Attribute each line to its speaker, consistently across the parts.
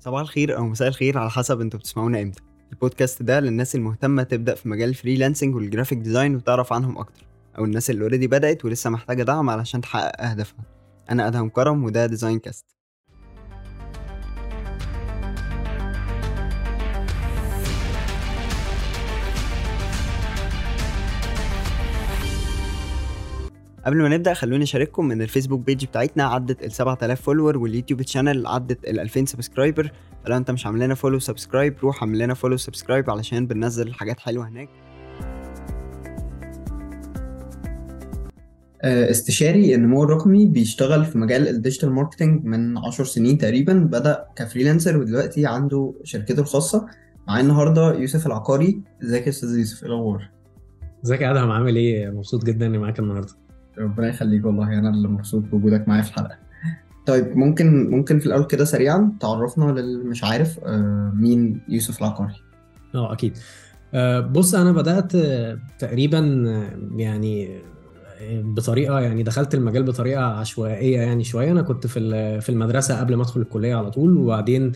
Speaker 1: صباح الخير أو مساء الخير على حسب أنتوا بتسمعونا إمتى. البودكاست ده للناس المهتمة تبدأ في مجال ال freelancing وال graphic design وتعرف عنهم أكتر أو الناس اللي already بدأت ولسه محتاجة دعم علشان تحقق أهدافها. أنا أدهم كرم وده Design Cast قبل ما نبدأ خلوني أشارككم إن الفيسبوك page بتاعتنا عدت ال 7000 follower واليوتيوب channel عدت ال 2000 subscriber فلو أنت مش عامل لنا follow subscribe روح اعمل لنا follow subscribe علشان بننزل حاجات حلوة هناك.
Speaker 2: آه، استشاري النمو الرقمي بيشتغل في مجال ال digital marketing من 10 سنين تقريبا. بدأ ك freelancer ودلوقتي عنده شركته الخاصة. معايا النهارده يوسف العقاري. إزيك يا أستاذ يوسف؟ إيه الأخبار؟
Speaker 3: إزيك يا ادهم عامل إيه؟ مبسوط جدا إني معاك النهارده.
Speaker 2: ربنا يخليك والله. أنا اللي مبسوط بوجودك معايا في الحلقة. طيب ممكن ممكن في الأول كده سريعا تعرفنا للي مش عارف آه، مين يوسف العقاري
Speaker 3: آه أكيد. آه، بص أنا بدأت آه، تقريبا يعني بطريقة يعني دخلت المجال بطريقة عشوائية يعني شوية. أنا كنت في في المدرسة قبل ما أدخل الكلية على طول وبعدين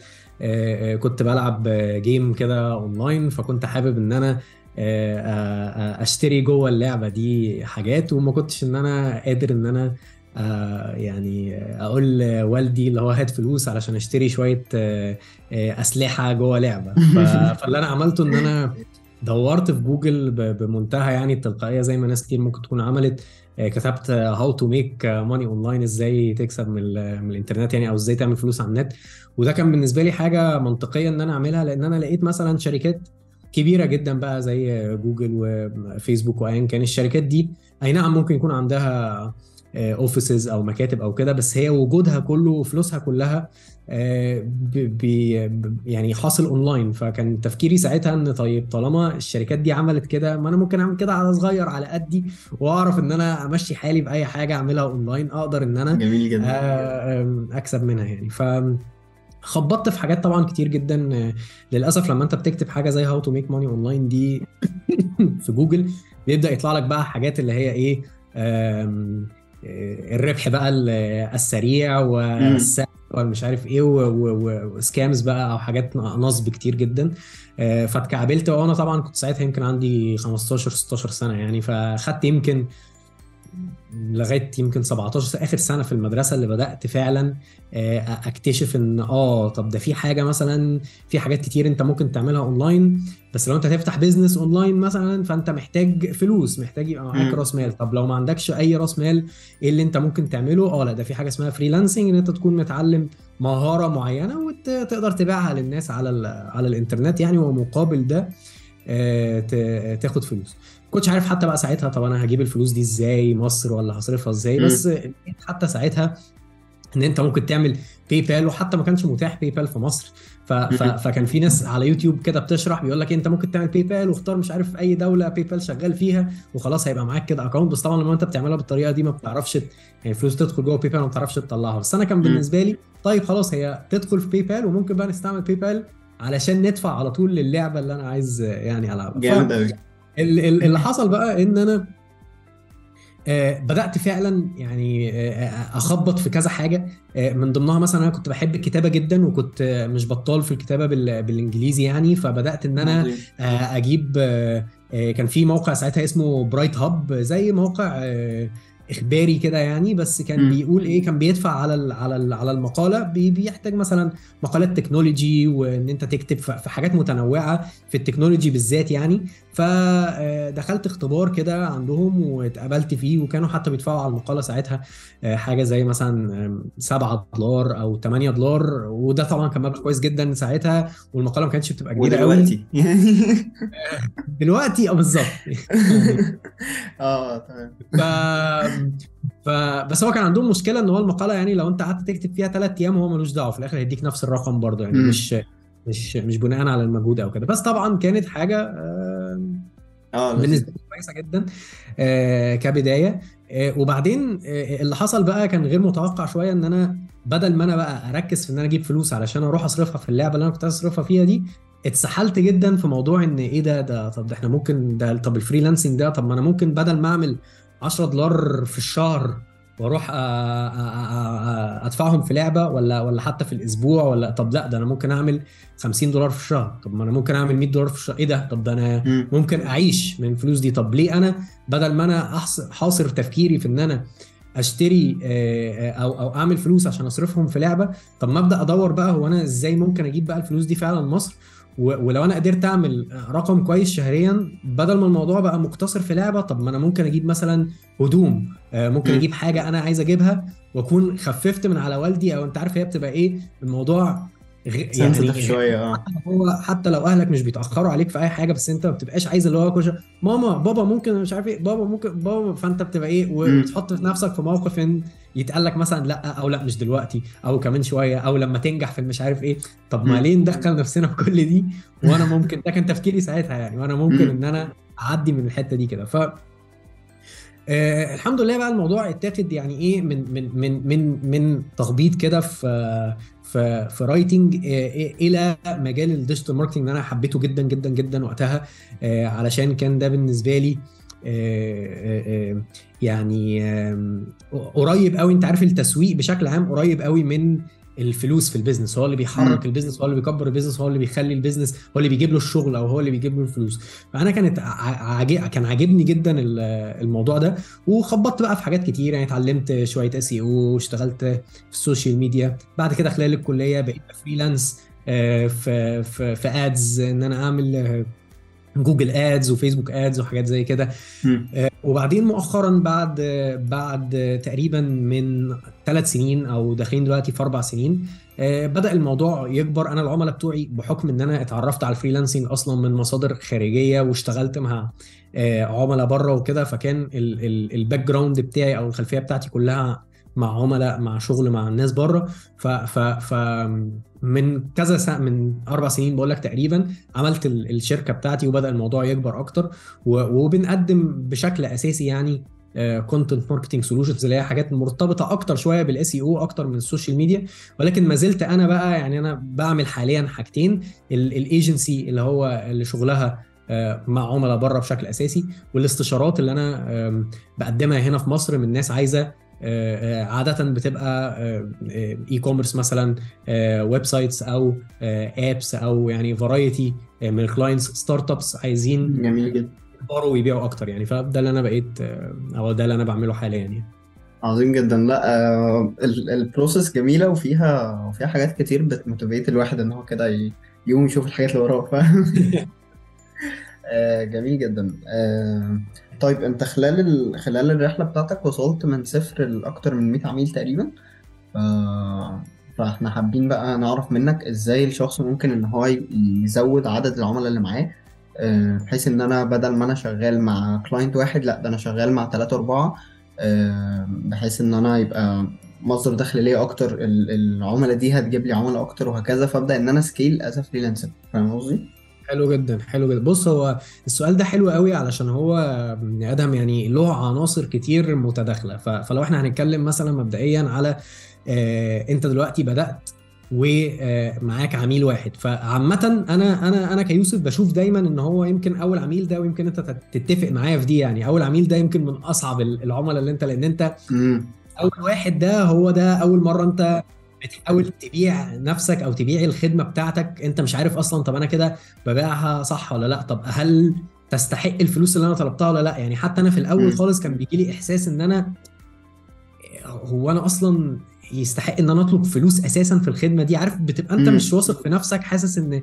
Speaker 3: كنت بلعب game كده اونلاين فكنت حابب إن أنا أشتري جوه اللعبة دي حاجات وما كنتش إن أنا قادر إن أنا آه، يعني أقول لوالدي اللي هو هات فلوس علشان أشتري شوية آه، آه، أسلحة جوه لعبة. فاللي أنا عملته إن أنا دورت في جوجل بمنتهى يعني التلقائية زي ما ناس كتير ممكن تكون عملت آه، كتبت how to make money online إزاي تكسب من, من الإنترنت يعني أو إزاي تعمل فلوس على النت. وده كان بالنسبة لي حاجة منطقية إن أنا أعملها لأن أنا لقيت مثلا شركات كبيرة جدا بقى زي جوجل وفيسبوك وايا كان. الشركات دي أي نعم ممكن يكون عندها offices أو مكاتب أو كده بس هي وجودها كله وفلوسها كلها آه، بي- يعني حاصل اونلاين فكان تفكيري ساعتها إن طيب طالما الشركات دي عملت كده ما أنا ممكن أعمل كده على صغير على قدي وأعرف إن أنا أمشي حالي بأي حاجة أعملها اونلاين أقدر إن أنا
Speaker 2: جميل جدا.
Speaker 3: آه، أكسب منها يعني. ف خبطت في حاجات طبعا كتير جدا. للأسف لما أنت بتكتب حاجة زي how to make money online دي في جوجل بيبدأ يطلع لك بقى حاجات اللي هي إيه آه، الربح بقى ال- السريع والسهل والمش عارف إيه وسكامز بقى أو حاجات نصب كتير جدا. آه، فاتكعبلت وأنا طبعا كنت ساعتها يمكن عندي 15 16 سنة يعني فاخدت يمكن لغاية يمكن 17 آخر سنة في المدرسة اللي بدأت فعلا آه، أكتشف إن آه طب ده في حاجة مثلا في حاجات كتير أنت ممكن تعملها أونلاين بس لو أنت هتفتح business online مثلا فأنت محتاج فلوس محتاج يبقى معاك. رأس مال. طب لو ما عندكش أي رأس مال إيه اللي أنت ممكن تعمله؟ آه لا ده في حاجة اسمها freelancing إن أنت تكون متعلم مهارة معينة وتقدر تبيعها للناس على على الإنترنت يعني ومقابل ده آه، تاخد فلوس. كنتش عارف حتى بقى ساعتها طب أنا هجيب الفلوس دي إزاي؟ مصر ولا هصرفها
Speaker 2: إزاي.
Speaker 3: بس حتى ساعتها إن أنت ممكن تعمل باي بال وحتى ما كانش متاح باي بال في مصر. ف... ف... فكان في ناس على يوتيوب كده بتشرح بيقول لك أنت ممكن تعمل باي بال واختار مش عارف أي دولة باي بال شغال فيها وخلاص هيبقى معاك كده account بس طبعا لما أنت بتعملها بالطريقة دي ما بتعرفش يعني الفلوس تدخل جوه باي بال ما بتعرفش تطلعها. بس أنا كان. بالنسبة لي طيب خلاص هي تدخل في باي بال وممكن بقى نستعمل باي بال علشان ندفع على طول للعبة اللي أنا عايز يعني ألعبها.
Speaker 2: جامد قوي
Speaker 3: اللي حصل بقى إن أنا آه، بدأت فعلا يعني آه، آه، أخبط في كذا حاجة. آه، من ضمنها مثلا أنا كنت بحب الكتابة جدا وكنت مش بطال في الكتابة بال- بالإنجليزي يعني. فبدأت إن أنا أجيب كان في موقع ساعتها اسمه Bright Hub زي موقع إخباري كده يعني بس كان
Speaker 2: مم.
Speaker 3: بيقول إيه كان بيدفع على ال- على ال- على المقالة بي- بيحتاج مثلا مقالات تكنولوجي وإن أنت تكتب في حاجات متنوعة في التكنولوجي بالذات يعني. فدخلت اختبار كده عندهم واتقبلت فيه وكانوا حتى بيدفعوا على المقالة ساعتها آه، حاجة زي مثلا 7 دولار أو 8 دولار وده طبعا كان مبلغ كويس جدا ساعتها والمقالة ما كانتش بتبقى كبيرة قوي
Speaker 2: ودلوقتي.
Speaker 3: دلوقتي آه بالظبط.
Speaker 2: آه تمام.
Speaker 3: ف... ف بس هو كان عندهم مشكلة إن هو المقالة يعني لو أنت قعدت تكتب فيها ثلاث أيام هو ملوش دعوة في الآخر هيديك نفس الرقم برضه يعني. مش مش مش بناء على المجهود أو كده بس طبعا كانت حاجة آه،
Speaker 2: آه لذيذ.
Speaker 3: بالنسبة لي كويسة جدا آه، كبداية آه، وبعدين آه، اللي حصل بقى كان غير متوقع شوية إن أنا بدل ما أنا بقى أركز في إن أنا أجيب فلوس علشان أروح أصرفها في اللعبة اللي أنا كنت أصرفها فيها دي اتسحلت جدا في موضوع إن إيه ده ده طب ده إحنا ممكن ده طب الفريلانسنج ده طب ما أنا ممكن بدل ما أعمل 10 دولار في الشهر وأروح أدفعهم في لعبة ولا ولا حتى في الأسبوع ولا طب لا ده أنا ممكن أعمل 50 دولار في الشهر. طب ما أنا ممكن أعمل 100 دولار في الشهر. إيه ده؟ طب ده أنا
Speaker 2: مم.
Speaker 3: ممكن أعيش من الفلوس دي. طب ليه أنا بدل ما أنا حاصر تفكيري في إن أنا أشتري آه، آه، أو أو أعمل فلوس عشان أصرفهم في لعبة طب ما أبدأ أدور بقى هو أنا إزاي ممكن أجيب بقى الفلوس دي فعلا مصر ولو أنا قدرت أعمل رقم كويس شهريا بدل ما الموضوع بقى مقتصر في لعبة طب ما أنا ممكن أجيب مثلا هدوم آه، ممكن
Speaker 2: مم.
Speaker 3: أجيب حاجة أنا عايز أجيبها وأكون خففت من على والدي أو أنت عارف هي بتبقى إيه الموضوع
Speaker 2: سنسيتيف شوية آه.
Speaker 3: هو حتى لو أهلك مش بيتأخروا عليك في أي حاجة بس أنت ما بتبقاش عايز اللي هو كل ماما بابا ممكن مش عارف إيه بابا ممكن بابا فأنت بتبقى إيه وتحط في نفسك في موقف إن يتقال لك مثلا لأ أو لأ مش دلوقتي أو كمان شوية أو لما تنجح في المش عارف إيه. طب ما. ليه ندخل نفسنا في كل دي؟ وأنا ممكن ده كان تفكيري ساعتها يعني وأنا ممكن
Speaker 2: مم.
Speaker 3: إن أنا أعدي من الحتة دي كده. ف آه الحمد لله بقى الموضوع اتاخد يعني إيه من من من من من تخبيط كده في في writing آه إلى مجال ال digital marketing أنا حبيته جدا جدا جدا وقتها آه علشان كان ده بالنسبة لي آه آه آه يعني قريب قوي أنت عارف التسويق بشكل عام قريب قوي من الفلوس في ال business هو اللي بيحرك.
Speaker 2: ال
Speaker 3: business هو اللي بيكبر ال business هو اللي بيخلي ال business هو اللي بيجيب له الشغل أو هو اللي بيجيب له الفلوس. فأنا كانت ع- عاجب كان عاجبني جدا ال- الموضوع ده. وخبطت بقى في حاجات كتير يعني اتعلمت شوية SEO اشتغلت في ال social media بعد كده خلال الكلية بقيت freelance آه، في في في ads إن أنا أعمل جوجل ads وفيسبوك ads وحاجات زي كده. آه، وبعدين مؤخرا بعد بعد تقريبا من ثلاث سنين أو داخلين دلوقتي في أربع سنين آه، بدأ الموضوع يكبر أنا العملاء بتوعي بحكم إن أنا اتعرفت على ال freelancing أصلا من مصادر خارجية واشتغلت مع آه، عملاء بره وكده فكان ال background بتاعي أو الخلفية بتاعتي كلها مع عملاء مع شغل مع الناس بره. ف ف ف من كذا سنة من أربع سنين بقول لك تقريبا عملت ال- الشركة بتاعتي وبدأ الموضوع يكبر أكتر. وبنقدم بشكل أساسي يعني content marketing solutions اللي هي حاجات مرتبطة أكتر شوية بال SEO أكتر من ال social media ولكن ما زلت أنا بقى يعني أنا بعمل حاليا حاجتين. الايجنسي اللي هو اللي شغلها آه، مع عملاء بره بشكل أساسي. والاستشارات اللي أنا بقدمها هنا في مصر من ناس عايزة عادة بتبقى e-commerce مثلا websites أو apps أو يعني variety من ال clients startups عايزين
Speaker 2: جميل جدا.
Speaker 3: يكبروا ويبيعوا أكتر يعني. فده اللي أنا بقيت آه، أو ده اللي أنا بعمله حاليا يعني.
Speaker 2: عظيم جدا. لا آه ال- process جميلة وفيها وفيها حاجات كتير بت motivate الواحد إن هو كده يقوم يشوف الحاجات اللي وراه فاهم؟ آه جميل جدا. آه طيب انت خلال ال... خلال الرحلة بتاعتك وصلت من صفر لأكتر من 100 عميل تقريبا. ف... فاحنا حابين بقى نعرف منك إزاي الشخص ممكن ان هو يزود عدد العملاء اللي معاه. آه، بحيث ان أنا بدل ما أنا شغال مع client واحد لا ده أنا شغال مع ثلاثة أربعة آه، بحيث ان أنا يبقى مصدر دخل ليا أكتر ال- العملاء دي هتجيب لي عملاء أكتر وهكذا. فابدأ ان أنا scale as freelancer فاهم قصدي؟
Speaker 3: حلو جدا حلو جدا. بص هو السؤال ده حلو قوي علشان هو يا ادهم يعني له عناصر كتير متداخلة. فلو إحنا هنتكلم مثلا مبدئيا على آه، انت دلوقتي بدأت ومعاك عميل واحد. فعامة أنا أنا أنا كيوسف بشوف دايما إن هو يمكن أول عميل ده ويمكن أنت تت- تتفق معايا في دي يعني. أول عميل ده يمكن من أصعب ال- العملاء اللي أنت لأن
Speaker 2: أنت
Speaker 3: أول واحد ده هو ده أول مرة أنت بتحاول تبيع نفسك أو تبيع الخدمة بتاعتك أنت مش عارف أصلا طب أنا كده ببيعها صح ولا لأ طب هل تستحق الفلوس اللي أنا طلبتها ولا لأ يعني حتى أنا في
Speaker 2: الأول.
Speaker 3: خالص كان بيجي لي إحساس إن أنا هو أنا أصلا يستحق إن أنا أطلب فلوس أساسا في الخدمة دي عارف بتبقى
Speaker 2: أنت.
Speaker 3: مش واثق في نفسك حاسس إن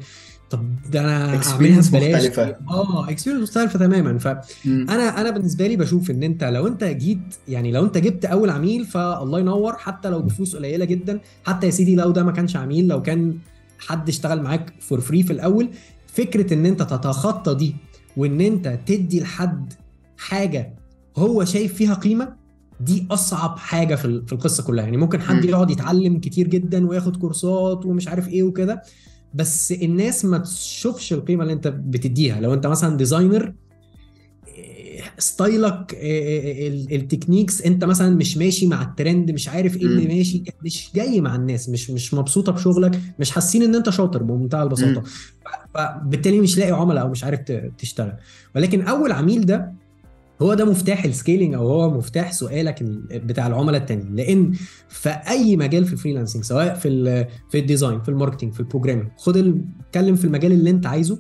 Speaker 3: طب ده أنا اعملها
Speaker 2: Experience
Speaker 3: ببلاش
Speaker 2: مختلفة.
Speaker 3: آه experience مختلفة تماما ف
Speaker 2: مم.
Speaker 3: أنا بالنسبة لي بشوف إن أنت لو أنت جيت يعني لو أنت جبت أول عميل فالله ينور حتى لو بفلوس قليلة جدا حتى يا سيدي لو ده ما كانش عميل لو كان حد اشتغل معاك for free في الأول فكرة إن أنت تتخطى دي وإن أنت تدي لحد حاجة هو شايف فيها قيمة دي أصعب حاجة في ال- في القصة كلها يعني ممكن حد. يقعد يتعلم كتير جدا وياخد كورسات ومش عارف إيه وكده بس الناس ما تشوفش القيمة اللي انت بتديها. لو انت مثلا designer style ك ال- techniques انت مثلا مش ماشي مع الترند مش عارف إيه اللي. ماشي مش جاي مع الناس مش مش مبسوطة بشغلك مش حاسين ان انت شاطر بمنتهى البساطة. فبالتالي مش لاقي عملاء أو مش عارف تشتغل. ولكن أول عميل ده هو ده مفتاح ال scaling أو هو مفتاح سؤالك ال- بتاع العملاء التانيين. لأن في أي مجال في ال freelancing سواء في ال في ال design في ال marketing في ال programming خد اتكلم في المجال اللي أنت عايزه.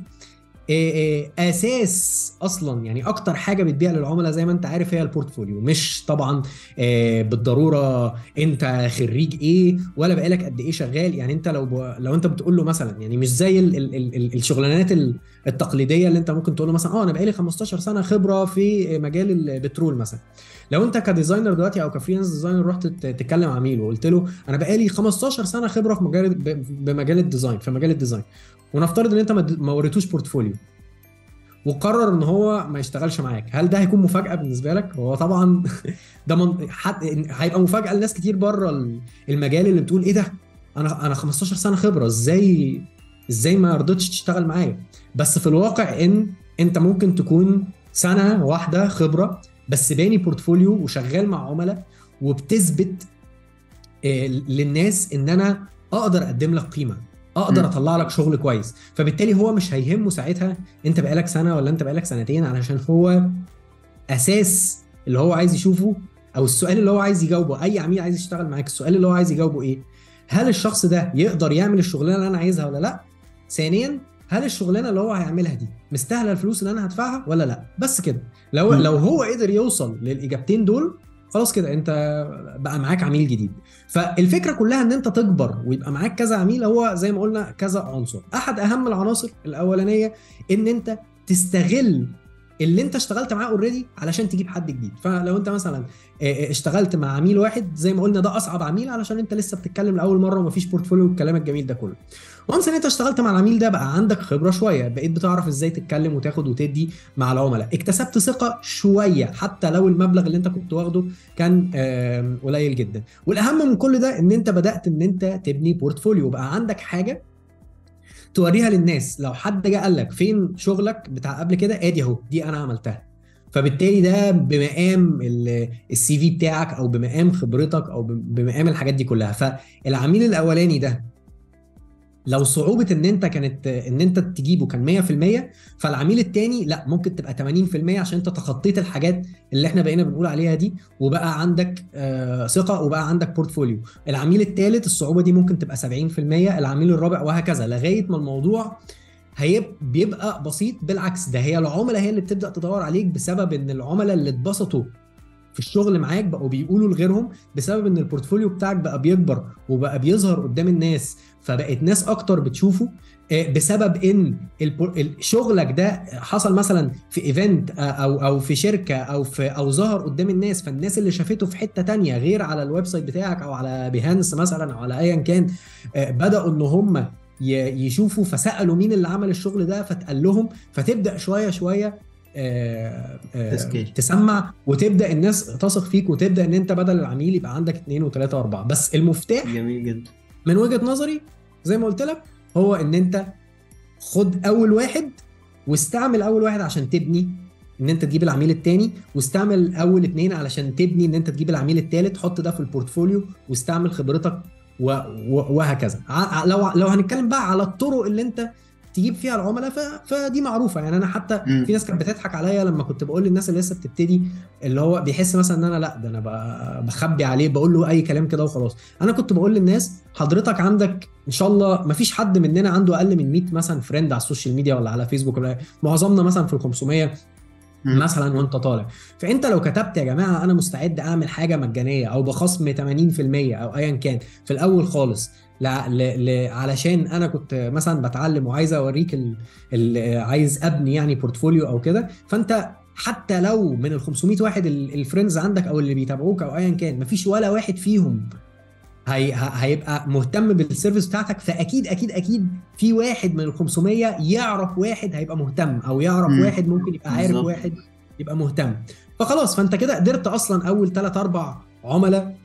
Speaker 3: أساس أصلا يعني أكتر حاجة بتبيع للعملاء زي ما أنت عارف هي ال portfolio. مش طبعا إيه بالضرورة أنت خريج إيه ولا بقالك قد إيه شغال. يعني أنت لو. لو أنت بتقول له مثلا يعني مش زي ال... ال... ال... الشغلانات ال- التقليدية اللي أنت ممكن تقول له مثلا آه أنا بقالي 15 سنة خبرة في مجال البترول مثلا. لو أنت ك designer دلوقتي أو ك freelance designer رحت تتكلم عميل وقلت له أنا بقالي 15 سنة خبرة في مجال بمجال ال design في مجال ال design. ونفترض إن أنت ما وريتوش portfolio وقرر إن هو ما يشتغلش معاك. هل ده هيكون مفاجأة بالنسبة لك؟ هو طبعا ده من... حد... هيبقى مفاجأة لناس كتير بره ال- المجال اللي بتقول إيه ده؟ أنا أنا 15 سنة خبرة. إزاي إزاي ما رضيتش تشتغل معايا؟ بس في الواقع إن أنت ممكن تكون سنة واحدة خبرة بس باني portfolio وشغال مع عملاء وبتثبت آه، للناس إن أنا أقدر أقدم لك قيمة.
Speaker 2: أقدر.
Speaker 3: اطلع لك شغل كويس. فبالتالي هو مش هيهمه ساعتها انت بقالك سنة ولا انت بقالك سنتين علشان هو أساس اللي هو عايز يشوفه أو السؤال اللي هو عايز يجاوبه. أي عميل عايز يشتغل معاك السؤال اللي هو عايز يجاوبه إيه؟ هل الشخص ده يقدر يعمل الشغلانة اللي أنا عايزها ولا لأ؟ ثانيا هل الشغلانة اللي هو هيعملها دي مستاهلة الفلوس اللي أنا هدفعها ولا لأ؟ بس كده. لو. لو هو قدر يوصل للإجابتين دول خلاص كده انت بقى معاك عميل جديد. فالفكرة كلها إن أنت تكبر ويبقى معاك كذا عميل هو زي ما قلنا كذا عنصر. أحد أهم العناصر الأولانية إن أنت تستغل اللي أنت اشتغلت معاه already علشان تجيب حد جديد. فلو أنت مثلا آه، آه، اشتغلت مع عميل واحد زي ما قلنا ده أصعب عميل علشان أنت لسه بتتكلم لأول مرة ومفيش portfolio والكلام الجميل ده كله. once إن أنت اشتغلت مع العميل ده بقى عندك خبرة شوية بقيت بتعرف إزاي تتكلم وتاخد وتدي مع العملاء. اكتسبت ثقة شوية حتى لو المبلغ اللي أنت كنت واخده كان قليل جدا. والأهم من كل ده إن أنت بدأت إن أنت تبني portfolio بقى عندك حاجة توريها للناس. لو حد جه قال لك فين شغلك بتاع قبل كده أدي أهو دي أنا عملتها. فبالتالي ده بمقام ال CV بتاعك أو بمقام خبرتك أو بمقام الحاجات دي كلها. فالعميل الأولاني ده لو صعوبة إن أنت كانت إن أنت تجيبه كان 100% فالعميل التاني لا ممكن تبقى 80% عشان أنت تخطيت الحاجات اللي إحنا بقينا بنقول عليها دي وبقى عندك آه ثقة وبقى عندك بورتفوليو العميل الثالث الصعوبة دي ممكن تبقى 70% العميل الرابع وهكذا لغاية ما الموضوع بيبقى بسيط بالعكس ده هي العملاء هي اللي بتبدأ تدور عليك بسبب إن العملاء اللي اتبسطوا في الشغل معاك بقوا بيقولوا لغيرهم بسبب إن ال portfolio بتاعك بقى بيكبر وبقى بيظهر قدام الناس. فبقت ناس أكتر بتشوفه آه، بسبب إن شغلك ده حصل مثلا في event أو أو في شركة أو في أو ظهر قدام الناس فالناس اللي شافته في حتة تانية غير على ال website بتاعك أو على Behance مثلا أو على ايا كان آه، بدأوا إن هم يشوفوا فسألوا مين اللي عمل الشغل ده فتقال لهم فتبدأ شوية شوية آه، آه،. تسمع وتبدأ الناس تثق فيك وتبدأ إن أنت بدل العميل يبقى عندك اثنين وثلاثه وأربعة بس المفتاح
Speaker 2: جميل جدا
Speaker 3: من وجهة نظري زي ما قلت لك هو إن أنت خد أول واحد واستعمل أول واحد عشان تبني إن أنت تجيب العميل التاني واستعمل أول اتنين علشان تبني إن أنت تجيب العميل التالت حط ده في البورتفوليو واستعمل خبرتك. وهكذا لو لو هنتكلم بقى على الطرق اللي أنت تجيب فيها العملاء. فدي معروفة يعني أنا حتى. في ناس كانت بتضحك عليا لما كنت بقول للناس اللي لسه بتبتدي اللي هو بيحس مثلا إن أنا لأ ده أنا بخبي عليه بقول له أي كلام كده وخلاص أنا كنت بقول للناس حضرتك عندك إن شاء الله ما فيش حد مننا عنده أقل من 100 مثلا friend على ال social media ولا على فيسبوك ولا معظمنا مثلا في ال 500
Speaker 2: مم.
Speaker 3: مثلا وأنت طالع فأنت لو كتبت يا جماعة أنا مستعد أعمل حاجة مجانية أو بخصم 80% أو ايا كان في الأول خالص لا ل... ل... علشان أنا كنت مثلا بتعلم وعايز أوريك ال... ال... عايز أبني يعني portfolio أو كده فأنت حتى لو من ال 500 واحد ال- ال friends عندك أو اللي بيتابعوك أو ايا كان مفيش ولا واحد فيهم هي... هيبقى مهتم بال service بتاعتك فأكيد أكيد أكيد في واحد من ال 500 يعرف واحد هيبقى مهتم أو يعرف
Speaker 2: مم.
Speaker 3: واحد ممكن يبقى عارف. واحد يبقى مهتم فخلاص فأنت كده قدرت أصلا أول 3 4 عملاء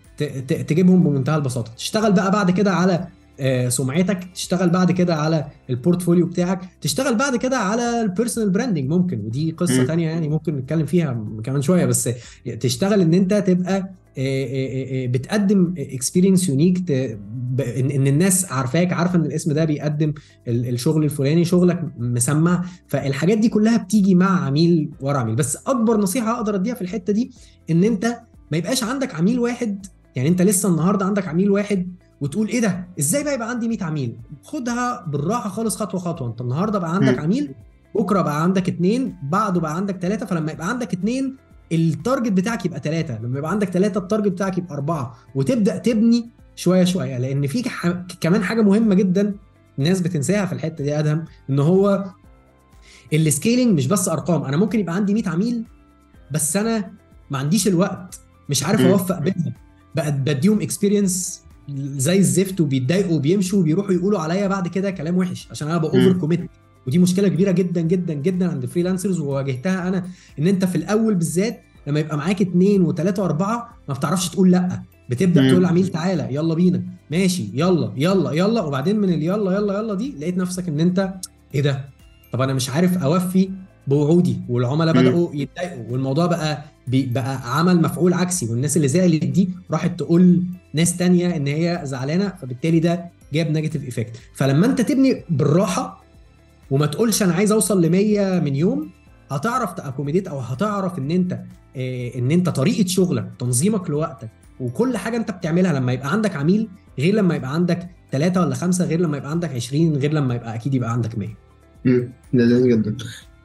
Speaker 3: تجيبهم بمنتهى البساطة تشتغل بقى بعد كده على آه، سمعتك تشتغل بعد كده على ال portfolio بتاعك تشتغل بعد كده على ال personal branding ممكن ودي قصة
Speaker 2: مم.
Speaker 3: تانية يعني ممكن نتكلم فيها كمان شوية بس تشتغل إن أنت تبقى آه، آه، بتقدم experience unique إن الناس عارفاك عارفة إن الاسم ده بيقدم ال- الشغل الفلاني شغلك مسمع فالحاجات دي كلها بتيجي مع عميل ورا عميل بس أكبر نصيحة أقدر أديها في الحتة دي إن أنت ما يبقاش عندك عميل واحد يعني انت لسه النهارده عندك عميل واحد وتقول إيه ده؟ إزاي بقى يبقى عندي 100 عميل؟ خدها بالراحة خالص خطوة خطوة. انت النهارده بقى عندك
Speaker 2: مم.
Speaker 3: عميل بكرة بقى عندك اتنين بعده بقى عندك ثلاثة فلما يبقى عندك اتنين ال target بتاعك يبقى ثلاثة لما يبقى عندك ثلاثة ال target بتاعك يبقى أربعة. وتبدأ تبني شوية شوية. لأن في ح... كمان حاجة مهمة جدا الناس بتنساها في الحتة دي ادهم إن هو ال scaling مش بس أرقام. أنا ممكن يبقى عندي 100 عميل بس أنا ما عنديش الوقت مش عارف. أوفق بينهم. بقى بديهم experience زي الزفت وبيتضايقوا وبيمشوا وبيروحوا يقولوا عليا بعد كده كلام وحش عشان أنا
Speaker 2: ب
Speaker 3: overcommit ودي مشكلة كبيرة جدا جدا جدا عند ال freelancers وواجهتها أنا إن أنت في الأول بالذات لما يبقى معاك اتنين وتلاتة وأربعة ما بتعرفش تقول لأ. بتبدأ
Speaker 2: مم.
Speaker 3: تقول للعميل تعالى يلا بينا. ماشي يلا يلا يلا. وبعدين من اليلا يلا يلا دي لقيت نفسك إن أنت إيه ده؟ طب أنا مش عارف أوفي بوعودي والعملاء. بدأوا يتضايقوا والموضوع بقى بقى عمل مفعول عكسي والناس اللي زعلت دي راحت تقول ناس تانية إن هي زعلانة فبالتالي ده جاب negative effect فلما أنت تبني بالراحة وما تقولش أنا عايز أوصل ل 100 من يوم هتعرف ت accommodate أو هتعرف إن أنت آه، إن أنت طريقة شغلك تنظيمك لوقتك وكل حاجة أنت بتعملها لما يبقى عندك عميل غير لما يبقى عندك ثلاثة ولا خمسة غير لما يبقى عندك 20 غير لما يبقى أكيد يبقى عندك 100
Speaker 2: مم. لذيذ جدا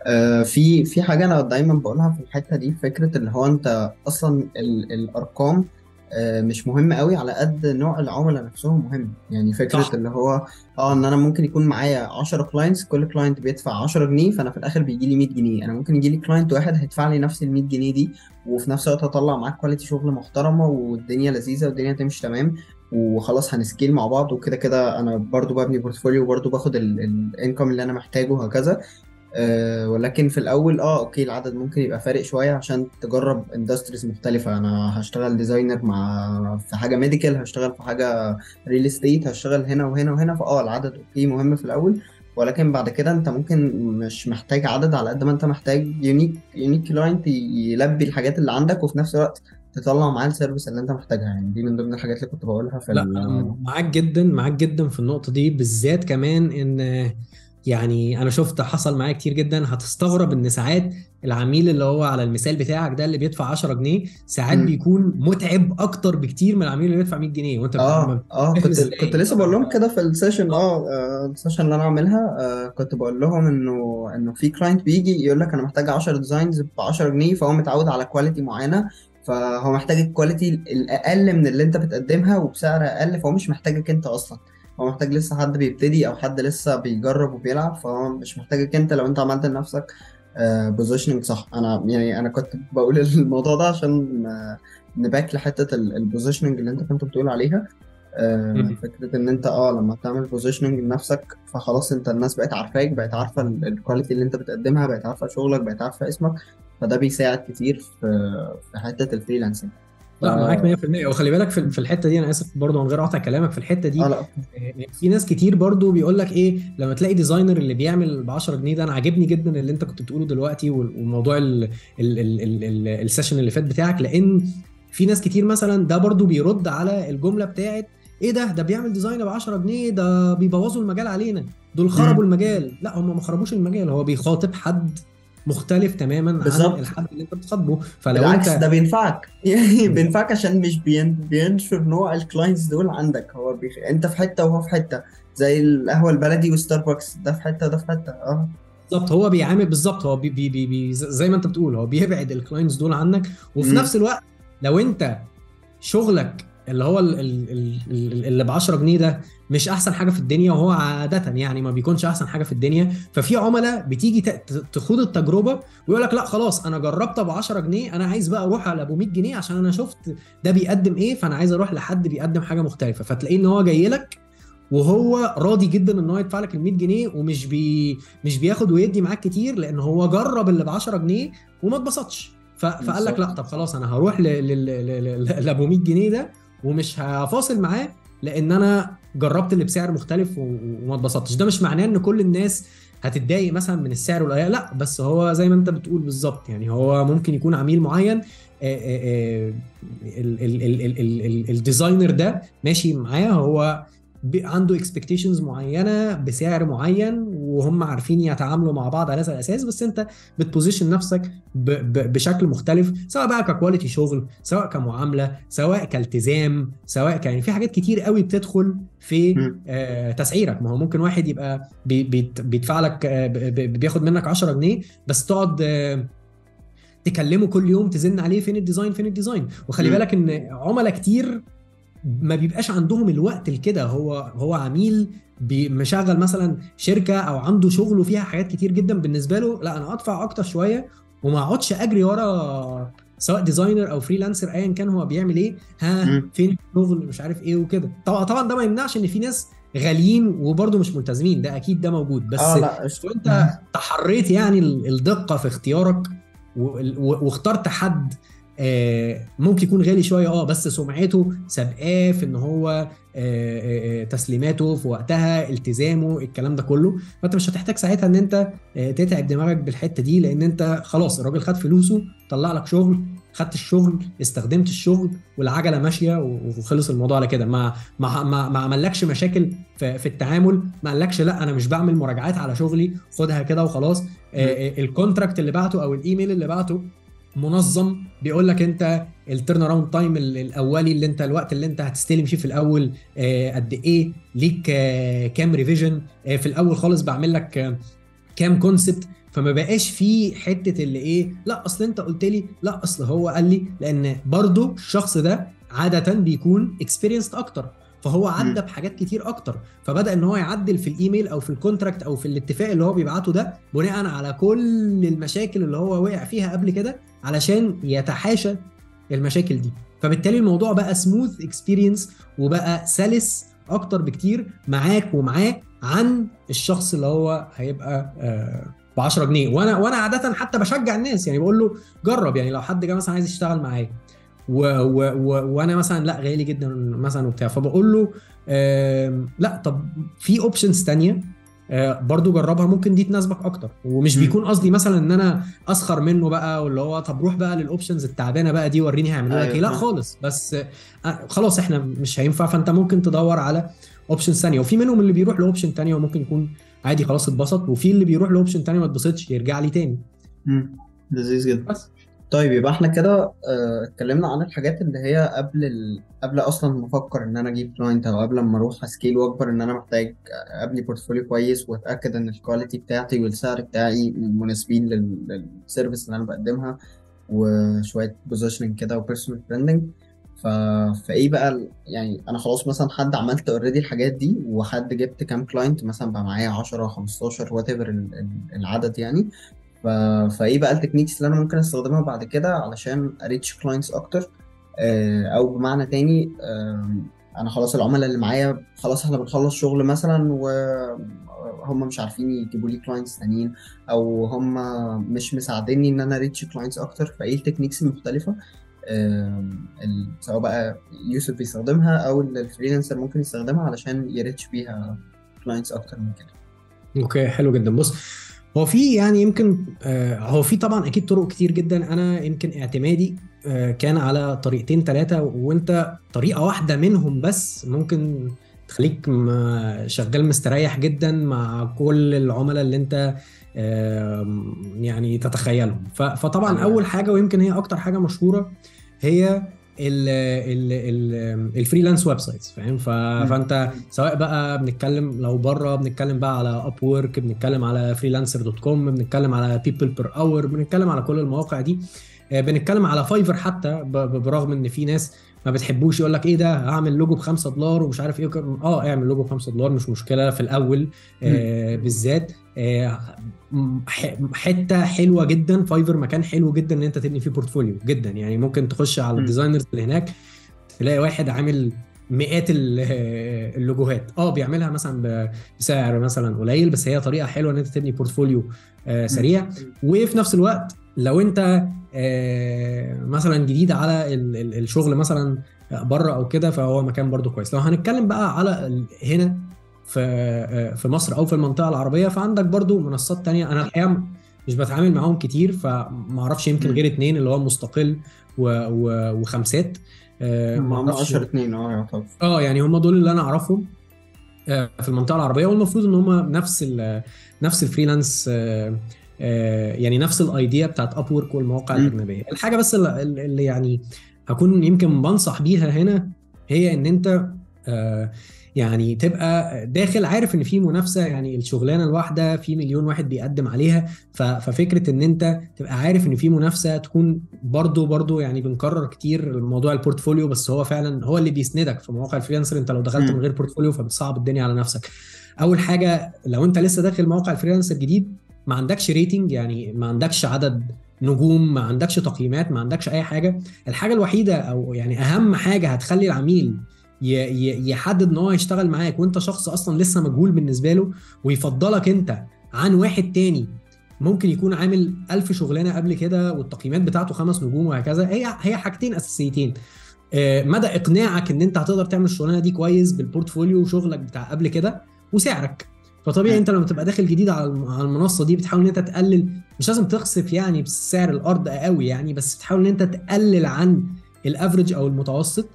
Speaker 2: آه في في حاجة أنا دايما بقولها في الحتة دي فكرة اللي هو أنت أصلا ال الأرقام آه مش مهمة قوي على قد نوع العملاء نفسهم مهم. يعني فكرة
Speaker 3: صح.
Speaker 2: اللي هو آه إن أنا ممكن يكون معايا 10 clients كل client بيدفع 10 جنيه فأنا في الآخر بيجي لي 100 جنيه. أنا ممكن يجي لي client واحد هيدفع لي نفس ال 100 جنيه دي وفي نفس الوقت هطلع معاك quality شغل محترمة والدنيا لذيذة والدنيا تمشي تمام وخلاص هن scale مع بعض وكده كده أنا برضو ببني بورتفوليو وبرضو باخد ال income اللي أنا محتاجه وهكذا. أه ولكن في الأول آه okay العدد ممكن يبقى فارق شوية عشان تجرب industries مختلفة. أنا هشتغل designer مع في حاجة medical هشتغل في حاجة real estate هشتغل هنا وهنا وهنا فآه العدد okay مهم في الأول. ولكن بعد كده أنت ممكن مش محتاج عدد على قد ما أنت محتاج unique unique client يلبي الحاجات اللي عندك وفي نفس الوقت تطلع معاه ال service اللي أنت محتاجها. يعني دي من ضمن الحاجات اللي كنت بقولها في
Speaker 3: لا معاك جدا معاك جدا في النقطة دي بالذات كمان إن يعني أنا شفت حصل معايا كتير جدا هتستغرب إن ساعات العميل اللي هو على المثال بتاعك ده اللي بيدفع 10 جنيه ساعات
Speaker 2: مم.
Speaker 3: بيكون متعب أكتر بكتير من العميل اللي بيدفع 100 جنيه وأنت
Speaker 2: آه
Speaker 3: آه
Speaker 2: كنت؟ كنت لسه بقول لهم كده في ال session آه آه، ال session اللي أنا عاملها آه كنت بقول لهم إنه إنه في client بيجي يقول لك أنا محتاج 10 designs ب 10 جنيه فهو متعود على quality معينة فهو محتاج ال quality الأقل من اللي أنت بتقدمها وبسعر أقل فهو مش محتاجك أنت أصلا هو محتاج لسه حد بيبتدي أو حد لسه بيجرب وبيلعب فهو مش محتاجك أنت لو أنت عملت لنفسك positioning صح. أنا يعني أنا كنت بقول الموضوع ده عشان آه، ن back لحتة ال positioning اللي أنت كنت بتقول عليها. آه،
Speaker 3: مم.
Speaker 2: فكرة إن أنت أه لما تعمل positioning لنفسك فخلاص أنت الناس بقت عارفاك بقت عارفة ال- ال quality اللي أنت بتقدمها بقت عارفة شغلك بقت عارفة اسمك فده بيساعد كتير في في حتة ال
Speaker 3: freelancing
Speaker 2: لا
Speaker 3: معاك 100% وخلي بالك في الحتة دي أنا آسف برضه من غير قطع كلامك في الحتة دي
Speaker 2: آه لا
Speaker 3: في ناس كتير برضو بيقول لك إيه لما تلاقي designer اللي بيعمل ب 10 جنيه ده أنا عاجبني جدا اللي أنت كنت بتقوله دلوقتي وموضوع ال- ال- ال- ال- ال- ال session اللي فات بتاعك لأن في ناس كتير مثلا ده برضو بيرد على الجملة بتاعت إيه ده؟ ده بيعمل design ب 10 جنيه ده بيبوظوا المجال علينا دول خربوا المجال. لا هم ما خربوش المجال هو بيخاطب حد مختلف تماما عن
Speaker 2: بالظبط.
Speaker 3: الحد اللي انت بتخاطبه. فلو
Speaker 2: بالعكس
Speaker 3: انت
Speaker 2: ده بينفعك. يعني بينفعك عشان مش بين بينشر نوع ال clients دول عندك. هو بيخ... انت في حتة وهو في حتة. زي القهوة البلدي وستاربكس ده في حتة وده في حتة. آه.
Speaker 3: بالظبط. هو بيعامل بالظبط. هو بي بي بي زي ما انت بتقول هو بيبعد ال clients دول عنك. وفي
Speaker 2: مم.
Speaker 3: نفس الوقت لو انت شغلك اللي هو ال- ال- ال- ال- اللي ب 10 جنيه ده مش أحسن حاجة في الدنيا وهو عادة يعني ما بيكونش أحسن حاجة في الدنيا. ففي عملاء بتيجي تخوض التجربة ويقول لك لا خلاص أنا جربت ب 10 جنيه أنا عايز بقى أروح على أبو 100 جنيه عشان أنا شفت ده بيقدم إيه فأنا عايز أروح لحد بيقدم حاجة مختلفة. فتلاقيه إن هو جاي لك وهو راضي جدا إن هو يدفع لك ال 100 جنيه ومش بي مش بياخد ويدي معاك كتير لأن هو جرب اللي ب 10 جنيه وما اتبسطش. فقال لك لا. طب خلاص أنا هروح لأبو 100 جنيه ده ومش هفاصل معاه لأن أنا جربت اللي بسعر مختلف وما اتبسطتش. ده مش معناه إن كل الناس هتتضايق مثلا من السعر والأداء لا بس هو زي ما أنت بتقول بالظبط. يعني هو ممكن يكون عميل معين آه، آه، آه، ال- ال- ال- ال- ال- ال- ال designer ده ماشي معاه. هو عنده expectations معينة بسعر معين وهم عارفين يتعاملوا مع بعض على هذا الأساس بس أنت بت position نفسك ب ب بشكل مختلف سواء بقى ك quality شغل سواء كمعاملة سواء كالتزام سواء ك يعني في حاجات كتير قوي بتدخل في. آه تسعيرك ما هو ممكن واحد يبقى بي بيدفع لك آه بياخد منك 10 جنيه بس تقعد آه تكلمه كل يوم تزن عليه فين ال design فين ال design
Speaker 2: وخلي.
Speaker 3: بالك إن عملاء كتير ما بيبقاش عندهم الوقت لكده. هو هو عميل مشغل مثلا شركة أو عنده شغل وفيها حاجات كتير جدا بالنسبة له لا أنا ادفع أكتر شوية وما أقعدش أجري ورا سواء designer أو freelancer ايا كان هو بيعمل إيه. ها. فين الشغل؟ مش عارف إيه وكده. طبعا طبعا ده ما يمنعش إن في ناس غاليين وبرضه مش ملتزمين. ده أكيد ده موجود. بس. لو أنت تحريت يعني ال- الدقة في اختيارك واخترت حد آه، ممكن يكون غالي شوية آه بس سمعته سابقاه في إن هو آه، آه، آه، تسليماته في وقتها التزامه الكلام ده كله. فأنت مش هتحتاج ساعتها إن أنت آه، تتعب دماغك بالحتة دي لأن أنت خلاص الراجل خد فلوسه طلع لك شغل خدت الشغل استخدمت الشغل والعجلة ماشية وخلص الموضوع على كده. ما ما ما, ما عملكش مشاكل في, في التعامل ما قالكش لأ أنا مش بعمل مراجعات على شغلي خدها كده وخلاص. آه، آه، ال contract اللي بعته أو الإيميل اللي بعته منظم بيقول لك انت ال turnaround time الأولي اللي انت الوقت اللي انت هتستلم فيه في الأول آه، قد إيه؟ ليك آه، كام revision في الأول خالص بعمل لك آه، كام concept فما بقاش في حتة اللي إيه؟ لا أصل أنت قلت لي لا أصل هو قال لي. لأن برضو الشخص ده عادة بيكون experienced أكتر. فهو عدى. بحاجات كتير أكتر. فبدأ إن هو يعدل في الإيميل أو في ال contract أو في الاتفاق اللي هو بيبعته ده بناء على كل المشاكل اللي هو وقع فيها قبل كده. علشان يتحاشى المشاكل دي. فبالتالي الموضوع بقى smooth experience وبقى سلس أكتر بكتير معاك ومعاه عن الشخص اللي هو هيبقى ب 10 جنيه. وأنا وأنا عادة حتى بشجع الناس يعني بقول له جرب يعني لو حد جه مثلا عايز يشتغل معايا. و و و وأنا مثلا لا غالي جدا مثلا وبتاع. فبقول له لا طب في options تانية؟ آه، برضو جربها ممكن دي تناسبك أكتر. ومش. بيكون قصدي مثلا إن أنا أسخر منه بقى واللي هو طب روح بقى لل options التعبانة بقى دي وريني هيعملوا لك
Speaker 2: أيوة
Speaker 3: إيه لا
Speaker 2: فاهم.
Speaker 3: خالص. بس آه، خلاص إحنا مش هينفع فأنت ممكن تدور على options ثانية وفي منهم اللي بيروح ل option ثانية وممكن يكون عادي خلاص اتبسط. وفي اللي بيروح ل option ثانية ما اتبسطش يرجع لي تاني.
Speaker 2: لذيذ جدا.
Speaker 3: بس.
Speaker 2: طيب يبقى إحنا كده آه، اتكلمنا عن الحاجات اللي هي قبل ال... قبل أصلا ما أفكر ان أنا أجيب client أو قبل ما أروح scale واكبر ان أنا محتاج ابني portfolio كويس واتاكد ان ال quality بتاعتي والسعر بتاعي مناسبين لل... لل service اللي أنا بقدمها وشوية positioning كده و personal branding ف... فايه بقى. يعني أنا خلاص مثلا حد عملت already الحاجات دي وحد جبت كام client مثلا بقى معايا 10 15 whatever العدد يعني ف... فايه بقى ال techniques اللي أنا ممكن استخدمها بعد كده علشان ا reach clients أكتر؟ آه، أو بمعنى تاني آم، أنا خلاص العملاء اللي معايا خلاص إحنا بنخلص شغل مثلا وهم مش عارفين يجيبوا لي clients تانيين أو هم مش مساعديني إن أنا reach clients أكتر فايه ال techniques المختلفة؟ ال- سواء بقى يوسف بيستخدمها أو ال- ال freelancer ممكن يستخدمها علشان ي reach بيها clients أكتر من كده.
Speaker 3: okay حلو جدا. بص هو في يعني يمكن آه، هو في طبعا أكيد طرق كتير جدا أنا يمكن اعتمادي آه، كان على طريقتين ثلاثة وأنت طريقة واحدة منهم بس ممكن تخليك شغال مستريح جدا مع كل العملاء اللي أنت يعني تتخيلهم فطبعا. أول حاجة ويمكن هي أكتر حاجة مشهورة هي ال freelance websites فاهم؟ فانت سواء بقى بنتكلم لو بره بنتكلم بقى على Upwork بنتكلم على Freelancer dot com بنتكلم على PeoplePerHour بنتكلم على كل المواقع دي آه، بنتكلم على Fiverr حتى برغم إن في ناس ما بتحبوش يقول لك إيه ده؟ هعمل لوجو ب 5 دولار ومش عارف إيه آه اعمل لوجو ب 5 دولار مش مشكلة. في الأول آه بالذات آه حتة حلوة جدا Fiverr مكان حلو جدا إن أنت تبني فيه portfolio جدا. يعني ممكن تخش على.
Speaker 2: ال
Speaker 3: designers اللي هناك تلاقي واحد عامل مئات ال- اللوجوهات. آه بيعملها مثلا بسعر مثلا قليل بس هي طريقة حلوة إن أنت تبني بورتفوليو آه سريع. وفي نفس الوقت لو انت آه، مثلا جديد على ال- ال- الشغل مثلا بره أو كده فهو مكان برضو كويس. لو هنتكلم بقى على هنا في آه، في مصر أو في المنطقة العربية فعندك برضو منصات تانية. أنا الحقيقة مش بتعامل معاهم كتير فما أعرفش يمكن. غير اتنين اللي هو مستقل و- و- وخمسات. آه، ما
Speaker 2: هم
Speaker 3: أعرفش
Speaker 2: 10 2 آه يعتبر.
Speaker 3: آه يعني هم دول اللي أنا أعرفهم في المنطقة العربية. والمفروض إن هم نفس ال نفس ال freelance يعني نفس ال idea بتاعت Upwork والمواقع. الأجنبية الحاجة بس اللي يعني هكون يمكن بنصح بيها هنا هي إن أنت آه، يعني تبقى داخل عارف إن في منافسة يعني الشغلانة الواحدة في مليون واحد بيقدم عليها ففكرة إن أنت تبقى عارف إن في منافسة تكون برضو برضو يعني بنكرر كتير موضوع ال portfolio بس هو فعلا هو اللي بيسندك في مواقع ال freelancer أنت لو دخلت. من غير portfolio فبتصعب الدنيا على نفسك أول حاجة لو أنت لسه داخل موقع ال freelancer جديد ما عندكش rating يعني ما عندكش عدد نجوم ما عندكش تقييمات ما عندكش أي حاجة. الحاجة الوحيدة أو يعني أهم حاجة هتخلي العميل يحدد إن هو يشتغل معاك وأنت شخص أصلا لسه مجهول بالنسبة له ويفضلك أنت عن واحد تاني ممكن يكون عامل ألف شغلانة قبل كده والتقييمات بتاعته خمس نجوم وهكذا. هي هي حاجتين أساسيتين. آه، مدى إقناعك إن أنت هتقدر تعمل الشغلانة دي كويس بال portfolio وشغلك بتاع قبل كده وسعرك. فطبيعي انت لما تبقى داخل جديد على الم- على المنصة دي بتحاول ان انت تقلل مش لازم تخسف يعني بسعر الأرض قوي يعني بس بتحاول ان انت تقلل عن ال average أو المتوسط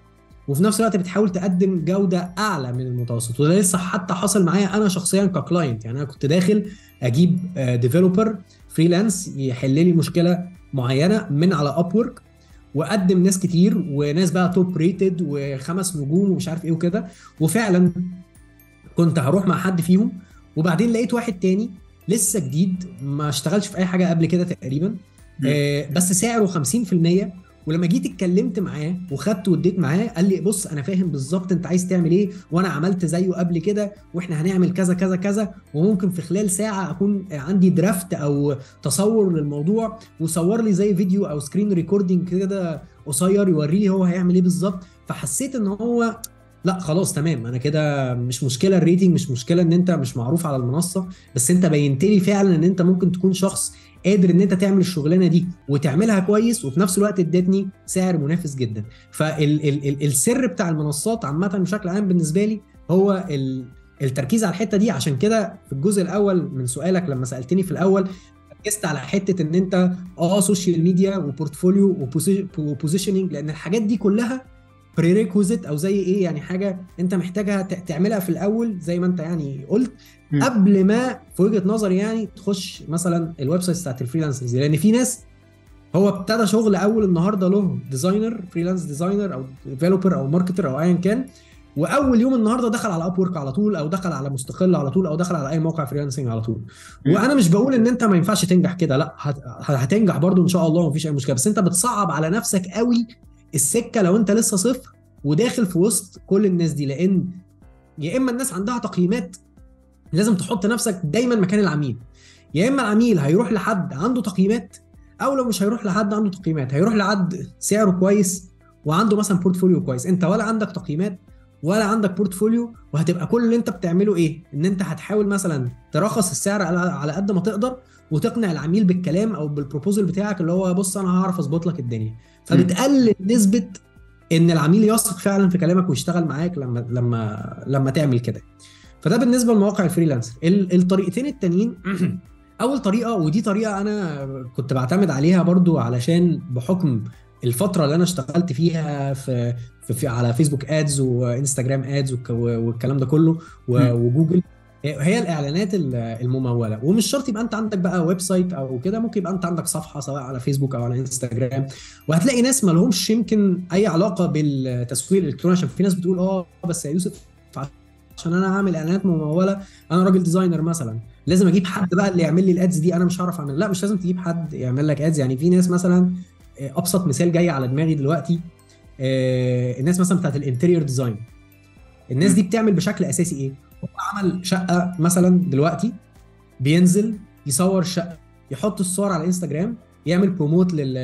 Speaker 3: وفي نفس الوقت بتحاول تقدم جودة أعلى من المتوسط وده لسه حتى حصل معايا أنا شخصيا ك client يعني أنا كنت داخل أجيب developer freelance يحل لي مشكلة معينة من على Upwork وقدم ناس كتير وناس بقى top rated وخمس نجوم ومش عارف إيه وكده وفعلا كنت هروح مع حد فيهم وبعدين لقيت واحد تاني لسه جديد ما اشتغلش في أي حاجة قبل كده تقريبا. آه بس سعره 50% ولما جيت اتكلمت معاه وخدت واديت معاه قال لي بص أنا فاهم بالظبط أنت عايز تعمل إيه وأنا عملت زيه قبل كده وإحنا هنعمل كذا كذا كذا وممكن في خلال ساعة أكون عندي draft أو تصور للموضوع وصور لي زي فيديو أو screen recording كده قصير يوري لي هو هيعمل إيه بالظبط. فحسيت إن هو لا خلاص تمام أنا كده مش مشكلة ال rating مش مشكلة ان انت مش معروف على المنصة بس انت بينت لي فعلا ان انت ممكن تكون شخص قادر ان انت تعمل الشغلانة دي وتعملها كويس وفي نفس الوقت ادتني سعر منافس جدا. فالسر بتاع المنصات عامة بشكل عام بالنسبة لي هو ال- التركيز على الحتة دي. عشان كده في الجزء الأول من سؤالك لما سألتني في الأول ركزت على حتة ان انت آه social media و portfolio و positioning لأن الحاجات دي كلها prerequisite أو زي إيه يعني حاجة أنت محتاجها تعملها في الأول زي ما أنت يعني قلت
Speaker 2: مم.
Speaker 3: قبل ما في وجهة نظري يعني تخش مثلا ال website بتاعت ال freelancers لأن في ناس هو ابتدى شغل أول النهارده له designer freelance designer أو developer أو marketer أو ايا كان وأول يوم النهارده دخل على Upwork على طول أو دخل على مستقل على طول أو دخل على أي موقع freelancing على طول. وأنا مش بقول إن أنت ما ينفعش تنجح كده لأ هت- هتنجح برضو إن شاء الله مفيش أي مشكلة بس أنت بتصعب على نفسك قوي السكة لو انت لسه صفر وداخل في وسط كل الناس دي لأن يا إما الناس عندها تقييمات لازم تحط نفسك دايما مكان العميل. يا إما العميل هيروح لحد عنده تقييمات أو لو مش هيروح لحد عنده تقييمات هيروح لحد سعره كويس وعنده مثلا portfolio كويس. أنت ولا عندك تقييمات ولا عندك portfolio وهتبقى كل اللي أنت بتعمله إيه؟ إن أنت هتحاول مثلا ترخص السعر على قد ما تقدر وتقنع العميل بالكلام أو بال proposal بتاعك اللي هو بص أنا هعرف أظبط لك الدنيا. فبتقلل نسبة إن العميل يثق فعلا في كلامك ويشتغل معاك لما لما لما تعمل كده. فده بالنسبة لمواقع ال freelancer. ال- الطريقتين التانيين أول طريقة ودي طريقة أنا كنت بعتمد عليها برضو علشان بحكم الفترة اللي أنا اشتغلت فيها في, في, في على فيسبوك ads وإنستجرام ads والك- والكلام ده كله. وجوجل هي الإعلانات ال- الممولة. ومش شرط يبقى أنت عندك بقى website أو كده ممكن يبقى أنت عندك صفحة سواء على فيسبوك أو على انستجرام وهتلاقي ناس ما لهمش يمكن أي علاقة بالتسويق الإلكتروني عشان في ناس بتقول آه بس يا يوسف عشان أنا هعمل إعلانات ممولة أنا راجل designer مثلا. لازم أجيب حد بقى اللي يعمل لي ال ads دي أنا مش هعرف أعمل. لا مش لازم تجيب حد يعمل لك ads. يعني في ناس مثلا آه، أبسط مثال جاي على دماغي دلوقتي آه، الناس مثلا بتاعت ال interior design. الناس دي بتعمل بشكل أساسي إيه؟ عمل شقة مثلا دلوقتي بينزل يصور الشقه يحط الصور على إنستجرام يعمل promote لل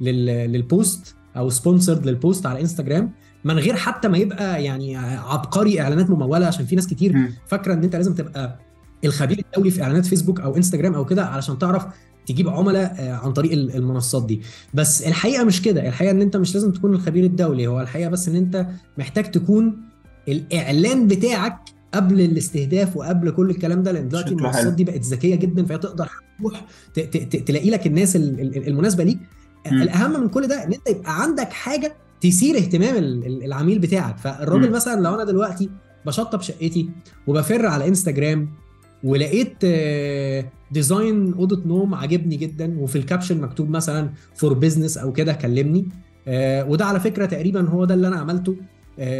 Speaker 3: لل لل post أو sponsored لل post على إنستجرام من غير حتى ما يبقى يعني عبقري إعلانات ممولة عشان في ناس كتير. فاكرة إن أنت لازم تبقى الخبير الدولي في إعلانات فيسبوك أو إنستجرام أو كده علشان تعرف تجيب عملاء آه، عن طريق ال- المنصات دي. بس الحقيقة مش كده. الحقيقة إن أنت مش لازم تكون الخبير الدولي. هو الحقيقة بس إن أنت محتاج تكون الإعلان بتاعك قبل الاستهداف وقبل كل الكلام ده لأن دلوقتي المنصات. دي بقت ذكية جدا فهي تقدر تروح تلاقي لك الناس ال- ال- المناسبة ليك. الأهم من كل ده إن أنت يبقى عندك حاجة تثير اهتمام ال- ال- العميل بتاعك فالراجل. مثلا لو أنا دلوقتي بشطب شقتي وبفر على انستجرام ولقيت آه، design أوضة نوم عاجبني جدا وفي ال caption مكتوب مثلا for business أو كده كلمني آه، وده على فكرة تقريبا هو ده اللي أنا عملته آه،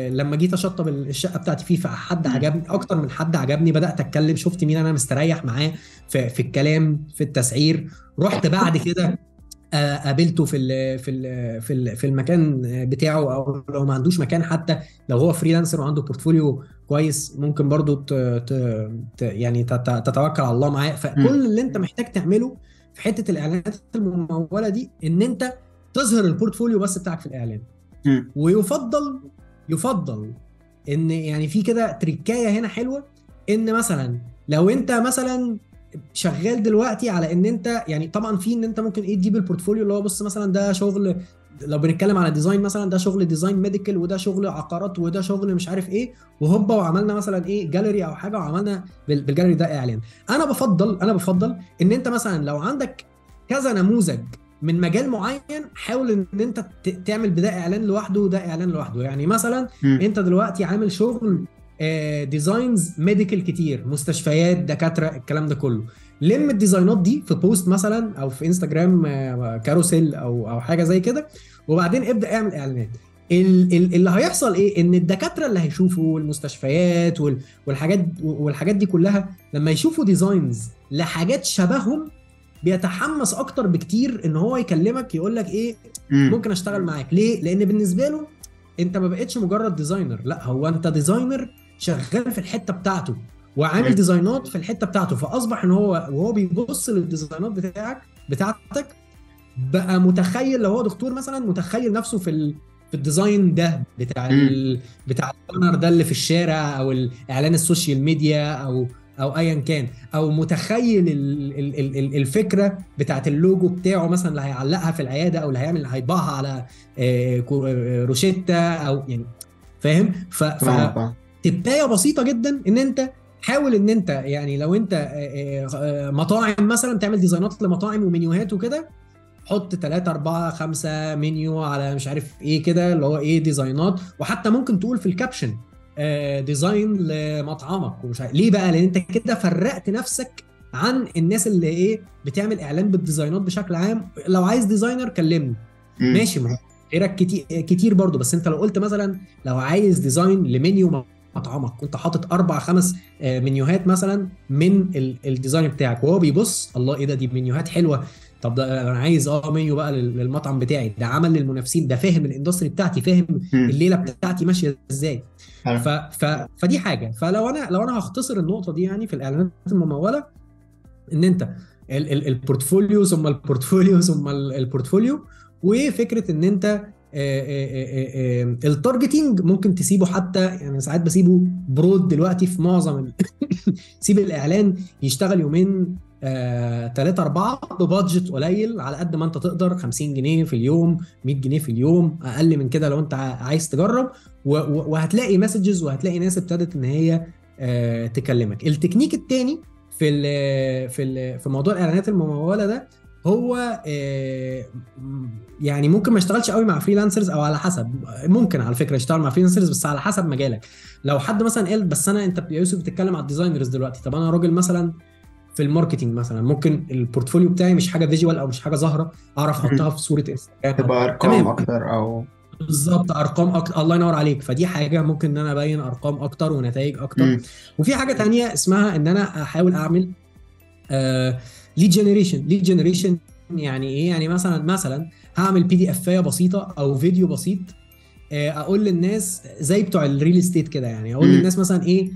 Speaker 3: لما جيت اشطب الشقه بتاعتي فيه
Speaker 2: حد.
Speaker 3: عجبني أكتر من حد عجبني بدات اتكلم شفت مين أنا مستريح معاه في, في الكلام في التسعير رحت بعد كده آه، قابلته في ال في ال في ال في المكان بتاعه أو لو ما عندوش مكان حتى لو هو freelancer وعنده portfolio كويس ممكن برضو ت ت ت يعني تت- تتوكل على الله معاه فكل اللي انت محتاج تعمله في حتة الإعلانات الممولة دي إن انت تظهر ال portfolio بس بتاعك في
Speaker 2: الإعلان.
Speaker 3: ويفضل يفضل إن يعني في كده trick اية هنا حلوة إن مثلا لو أنت مثلا شغال دلوقتي على إن أنت يعني طبعا في إن أنت ممكن إيه تجيب ال portfolio اللي هو بص مثلا ده شغل لو بنتكلم على design مثلا ده شغل design medical وده شغل عقارات وده شغل مش عارف إيه وهوبا وعملنا مثلا إيه جاليري أو حاجة وعملنا بال- بالجاليري ده إعلان. أنا بفضل أنا بفضل إن أنت مثلا لو عندك كذا نموذج من مجال معين حاول إن أنت تعمل بده إعلان لوحده وده إعلان لوحده. يعني مثلا
Speaker 2: مم.
Speaker 3: أنت دلوقتي عامل شغل آه، designs medical كتير مستشفيات دكاترة الكلام ده كله. لم ال design ات دي في post مثلا أو في انستجرام آه، carousel أو أو حاجة زي كده وبعدين ابدأ اعمل إعلانات. ال- ال- اللي هيحصل إيه؟ إن الدكاترة اللي هيشوفوا المستشفيات وال- والحاجات والحاجات دي كلها لما يشوفوا designs لحاجات شبههم بيتحمس أكتر بكتير ان هو يكلمك يقول لك إيه
Speaker 2: مم.
Speaker 3: ممكن اشتغل معاك. ليه؟ لأن بالنسبة له انت ما بقتش مجرد designer. لا هو انت designer شغال في الحتة بتاعته وعامل.
Speaker 2: design
Speaker 3: ات في الحتة بتاعته. فأصبح إن هو وهو بيبص لل design ات بتاعك بتاعتك بقى متخيل لو هو دكتور مثلا متخيل نفسه في ال... في ال design ده بتاع ال... بتاع ال banner ده اللي في الشارع أو الإعلان ال social media أو أو ايا كان. أو متخيل ال... ال... ال... ال- الفكرة بتاعت اللوجو بتاعه مثلا اللي هيعلقها في العيادة أو اللي هيعمل هيطبعها على آه، آه، روشيتا أو يعني فاهم؟ ف...
Speaker 2: tip
Speaker 3: اية بسيطة جدا إن أنت حاول إن أنت يعني لو أنت آه، مطاعم مثلا تعمل design ات لمطاعم ومنيوهات وكده حط 3 4 5 منيو على مش عارف إيه كده اللي هو إيه design ات. وحتى ممكن تقول في ال caption design لمطعمك ومش عارف ليه بقى؟ لأن أنت كده فرقت نفسك عن الناس اللي إيه بتعمل إعلان بال design ات بشكل عام. لو عايز designer كلمني. ماشي ما غيرك كتير كتير برضه بس أنت لو قلت مثلا لو عايز design ل menu مطعمك كنت حاطط أربع خمس آه، منيوهات مثلا من ال- ال design بتاعك وهو بيبص الله إيه ده؟ دي منيوهات حلوة. طب ده أنا عايز آه منيو بقى لل- للمطعم بتاعي. ده عمل للمنافسين. ده فاهم ال industry بتاعتي فاهم. الليلة بتاعتي ماشية
Speaker 2: إزاي.
Speaker 3: ف... ف... فدي حاجة. فلو أنا لو أنا هختصر النقطة دي يعني في الإعلانات الممولة إن أنت ال... ال... ال portfolio ثم ال portfolio ثم ال- ال portfolio وفكرة إن أنت آه، آه، آه، ال targeting ممكن تسيبه حتى يعني ساعات بسيبه broad دلوقتي في معظم. سيب الإعلان يشتغل يومين ثلاثة أربعة ب budget قليل على قد ما أنت تقدر 50 جنيه في اليوم 100 جنيه في اليوم أقل من كده لو أنت عايز تجرب وهتلاقي messages وهتلاقي ناس ابتدت إن هي تكلمك التكنيك التاني في في في موضوع الإعلانات الممولة ده هو آه، م- يعني ممكن ما يشتغلش قوي مع freelancers أو على حسب. ممكن على فكرة يشتغل مع freelancers بس على حسب مجالك. لو حد مثلا قال بس أنا أنت يا يوسف بتتكلم على ال designers دلوقتي. طب أنا راجل مثلا في ال marketing مثلا ممكن ال portfolio بتاعي مش حاجة visual أو مش حاجة ظاهرة أعرف أحطها في صورة انستجرام
Speaker 2: تبقى
Speaker 3: أرقام.
Speaker 2: أكتر أو
Speaker 3: بالظبط أرقام أكتر. الله ينور عليك. فدي حاجة ممكن إن أنا أبين أرقام أكتر ونتائج أكتر.
Speaker 2: مم.
Speaker 3: وفي حاجة تانية اسمها إن أنا أحاول أعمل lead generation lead generation يعني إيه؟ يعني مثلا مثلا هعمل PDF اية بسيطة أو فيديو بسيط آه، أقول للناس زي بتوع ال real estate كده يعني.
Speaker 2: أقول.
Speaker 3: للناس مثلا إيه؟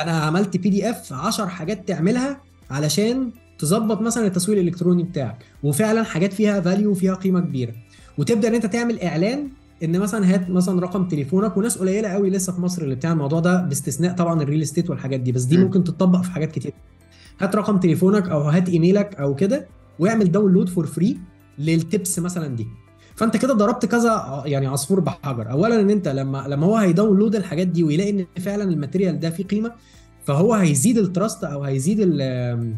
Speaker 3: أنا عملت PDF 10 حاجات تعملها علشان تظبط مثلا التسويق الإلكتروني بتاعك. وفعلا حاجات فيها value وفيها قيمة كبيرة. وتبدأ إن أنت تعمل إعلان إن مثلا هات مثلا رقم تليفونك وناس قليلة قوي لسه في مصر اللي بتعمل الموضوع ده باستثناء طبعا ال real estate والحاجات دي. بس دي
Speaker 2: م.
Speaker 3: ممكن تطبق في حاجات كتير. هات رقم تليفونك أو هات إيميلك أو كده واعمل download for free لل tips مثلا دي. فأنت كده ضربت كذا يعني عصفور بحجر. اولا إن أنت لما لما هو هي download الحاجات دي ويلاقي إن فعلا ال material ده فيه قيمة فهو هيزيد ال trust أو هيزيد ال-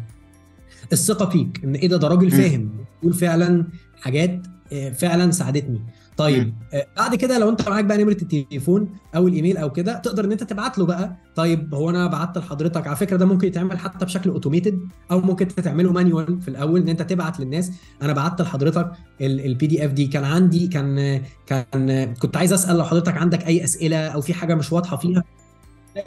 Speaker 3: الثقة فيك. إن إيه ده ده راجل. فاهم. بيقول فعلا حاجات آه، فعلا ساعدتني. طيب آه، بعد كده لو انت معاك بقى نمرة التليفون أو الإيميل أو كده تقدر إن انت تبعت له بقى طيب هو أنا بعت لحضرتك على فكرة ده ممكن يتعمل حتى بشكل automated أو ممكن أنت تعمله manual في الأول إن أنت تبعت للناس. أنا بعت لحضرتك ال PDF دي. كان عندي كان كان كنت عايز أسأل لو حضرتك عندك أي أسئلة أو في حاجة مش واضحة فيها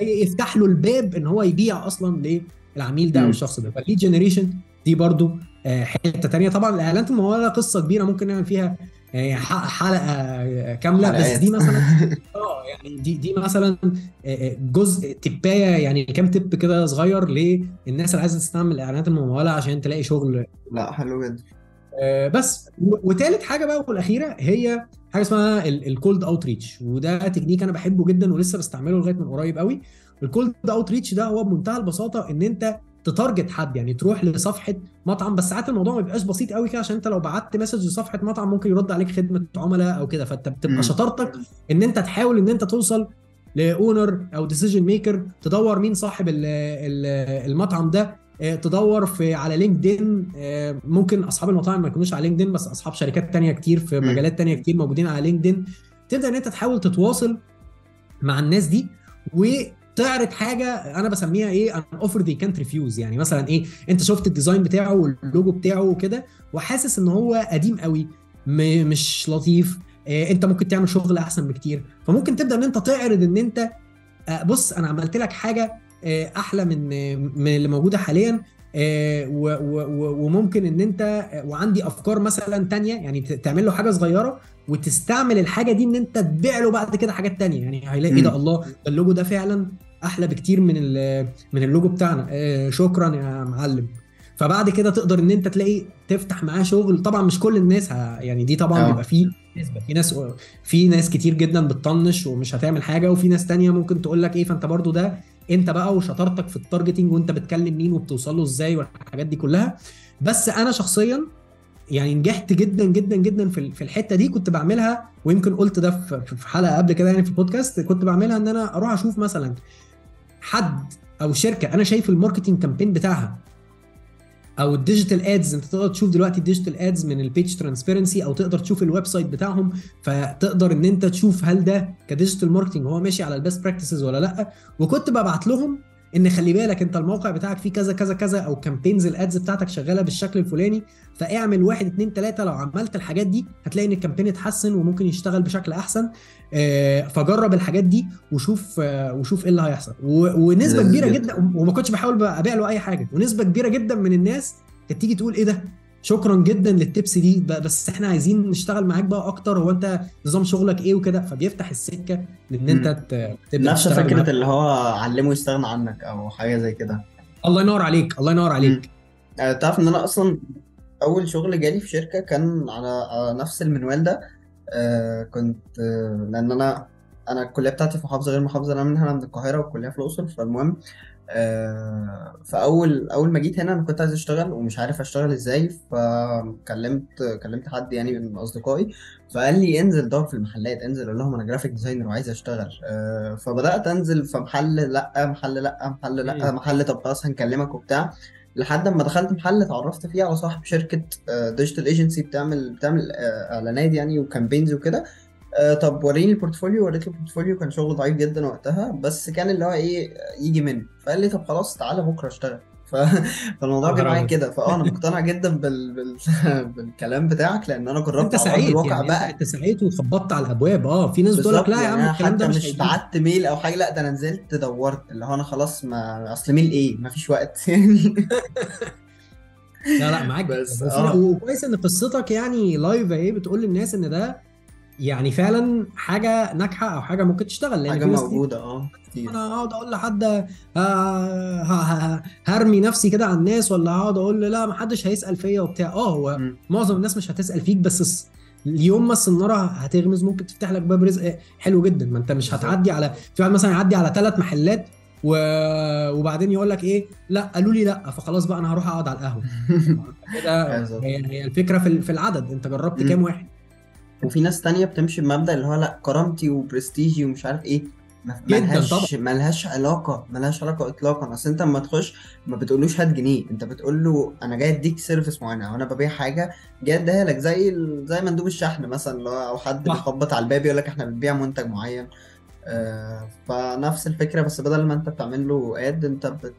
Speaker 3: يفتح له الباب إن هو يبيع أصلا للعميل ده
Speaker 2: أو.
Speaker 3: الشخص ده. فال lead generation دي برضو آه، حتة تانية. طبعا الاعلانات المموله قصة كبيرة ممكن نعمل فيها آه، ح- حلقة آه، كاملة بس. دي مثلا آه يعني دي دي مثلا جزء تباية يعني كام tip كده صغير للناس اللي عايزة تستعمل الإعلانات الممولة عشان تلاقي شغل.
Speaker 2: لا حلو جدا.
Speaker 3: بس وتالت حاجة بقى والأخيرة هي حاجة اسمها ال cold outreach وده تكنيك أنا بحبه جدا ولسه بستعمله لغاية من قريب قوي. ال cold outreach ده هو بمنتهى البساطة إن أنت ت target حد يعني تروح لصفحة مطعم بس ساعات الموضوع ما بيبقاش بسيط قوي كده عشان انت لو بعت message لصفحة مطعم ممكن يرد عليك خدمة عملاء أو كده
Speaker 2: فأنت.
Speaker 3: بتبقى شطارتك إن أنت تحاول إن أنت توصل ل owner أو decision maker تدور مين صاحب ال ال المطعم ده آه، تدور في على لينكدين آه، ممكن أصحاب المطاعم ما يكونوش على لينكدين بس أصحاب شركات تانية كتير في. مجالات تانية كتير موجودين على لينكدين تبدأ إن أنت تحاول تتواصل مع الناس دي وتعرض حاجة أنا بسميها إيه ان اوفر ذي كانت ريفيوز يعني مثلا إيه أنت شفت ال design بتاعه واللوجو بتاعه وكده وحاسس إن هو قديم قوي مش لطيف آه، أنت ممكن تعمل شغل أحسن بكتير. فممكن تبدأ إن أنت تعرض إن أنت آه، بص أنا عملت لك حاجة آه، أحلى من من اللي موجودة حاليا آه، وممكن إن أنت وعندي أفكار مثلا تانية يعني تعمل له حاجة صغيرة وتستعمل الحاجة دي إن أنت تبيع له بعد كده حاجات تانية. يعني هيلاقي إيه ده. الله ده اللوجو ده فعلا أحلى بكتير من من اللوجو بتاعنا. آه، شكرا يا معلم. فبعد كده تقدر إن أنت تلاقي تفتح معاه شغل. طبعا مش كل الناس ه... يعني دي طبعا
Speaker 2: آه.
Speaker 3: بيبقى فيه نسبة. في ناس في ناس كتير جدا بتطنش ومش هتعمل حاجة وفي ناس تانية ممكن تقول لك إيه فأنت برضو ده أنت بقى وشطارتك في التارجتنج وأنت بتكلم مين وبتوصل له إزاي والحاجات دي كلها. بس أنا شخصيا يعني نجحت جدا جدا جدا في ال- في الحتة دي. كنت بعملها ويمكن قلت ده في حلقة قبل كده يعني في البودكاست كنت بعملها إن أنا أروح أشوف مثلا حد أو شركة أنا شايف ال marketing campaign بتاعها أو ال digital ads. أنت تقدر تشوف دلوقتي ال digital ads من ال page transparency أو تقدر تشوف ال website بتاعهم. فتقدر إن أنت تشوف هل ده ك digital marketing هو ماشي على ال best practices ولا لأ. وكنت ببعت لهم إن خلي بالك أنت الموقع بتاعك فيه كذا كذا كذا أو campaigns ال ads بتاعتك شغالة بالشكل الفلاني. فاعمل واحد اتنين تلاتة. لو عملت الحاجات دي هتلاقي إن ال campaign اتحسن وممكن يشتغل بشكل أحسن. فجرب الحاجات دي وشوف آه، وشوف إيه اللي هيحصل.
Speaker 2: ونسبة
Speaker 3: كبيرة
Speaker 2: جدا.
Speaker 3: وما كنتش بحاول أبيع له أي حاجة. ونسبة كبيرة جدا من الناس كانت تيجي تقول إيه ده؟ شكرا جدا للتبس دي بس إحنا عايزين نشتغل معاك بقى أكتر. هو أنت نظام شغلك إيه وكده؟ فبيفتح السكة لأن أنت تبدأ
Speaker 2: نفس. فكرة اللي هو علمه يستغنى عنك أو حاجة زي كده.
Speaker 3: الله ينور عليك الله ينور عليك.
Speaker 2: آه، تعرف إن أنا أصلا أول شغل جالي في شركة كان على نفس المنوال ده. آه كنت آه لأن أنا أنا الكلية بتاعتي في محافظة غير اللي أنا منها أنا من القاهرة والكلية في الأقصر فالمهم آه فأول أول ما جيت هنا أنا كنت عايز أشتغل ومش عارف أشتغل إزاي فكلمت كلمت حد يعني من أصدقائي فقال لي انزل دور في المحلات انزل قول لهم أنا graphic designer وعايز أشتغل آه فبدأت أنزل في محل لأ محل لأ محل لأ
Speaker 3: مم.
Speaker 2: محل طب خلاص هنكلمك وبتاع لحد ما دخلت محل اتعرفت فيه على صاحب شركة digital agency بتعمل بتعمل آه، إعلانات يعني و campaigns وكده. آه، طب وريني ال portfolio وريت له ال portfolio كان شغل ضعيف جدا وقتها بس كان اللي هو إيه يجي منه. فقال لي طب خلاص تعالى بكرة اشتغل. ف... فالموضوع جه معايا. كده. فأه أنا مقتنع جدا بال... بال... بالكلام بتاعك لأن أنا جربت أنت
Speaker 3: سعيت
Speaker 2: الواقع
Speaker 3: يعني
Speaker 2: بقى.
Speaker 3: أنت, سعيت وخبطت على الأبواب. أه في ناس بتقول لك لا يا
Speaker 2: يعني
Speaker 3: عم
Speaker 2: أنا
Speaker 3: الكلام ده مش
Speaker 2: بعت mail أو حاجة لأ ده أنا نزلت دورت. اللي هو أنا خلاص ما أصل mail إيه؟ مفيش وقت يعني.
Speaker 3: لا لا معاك
Speaker 2: بس، آه.
Speaker 3: وكويس إن قصتك يعني لايف اهي بتقول للناس إن ده يعني فعلا حاجة ناجحة أو حاجة ممكن تشتغل لأن
Speaker 2: حاجة
Speaker 3: موجودة آه كتير أنا هقعد أقول لحد آه، هرمي نفسي كده على الناس ولا هقعد أقول له لا ما حدش هيسأل فيا وبتاع آه هو. معظم الناس مش هتسأل فيك بس اليوم ما السناره هتغمز ممكن تفتح لك باب رزق حلو جدا ما أنت مش. هتعدي على في واحد مثلا يعدي على ثلاث محلات و... وبعدين يقول لك إيه لا قالوا لي لا فخلاص بقى أنا هروح أقعد على القهوة كده. هي الفكرة في ال- في العدد أنت جربت. كام واحد
Speaker 2: وفي ناس تانية بتمشي بمبدأ اللي هو لا كرامتي وبرستيجي ومش عارف
Speaker 3: إيه.
Speaker 2: ملهاش ملهاش علاقة ملهاش علاقة إطلاقا. أصل أنت لما تخش ما بتقولوش هات جنيه. أنت بتقول له أنا جاي أديك service معينة. أو أنا ببيع حاجة جاي أديها لك. زي زي مندوب الشحن مثلا أو حد. بيخبط على الباب يقول لك إحنا بنبيع منتج معين. آه فنفس الفكرة. بس بدل ما أنت بتعمل له ad أنت بت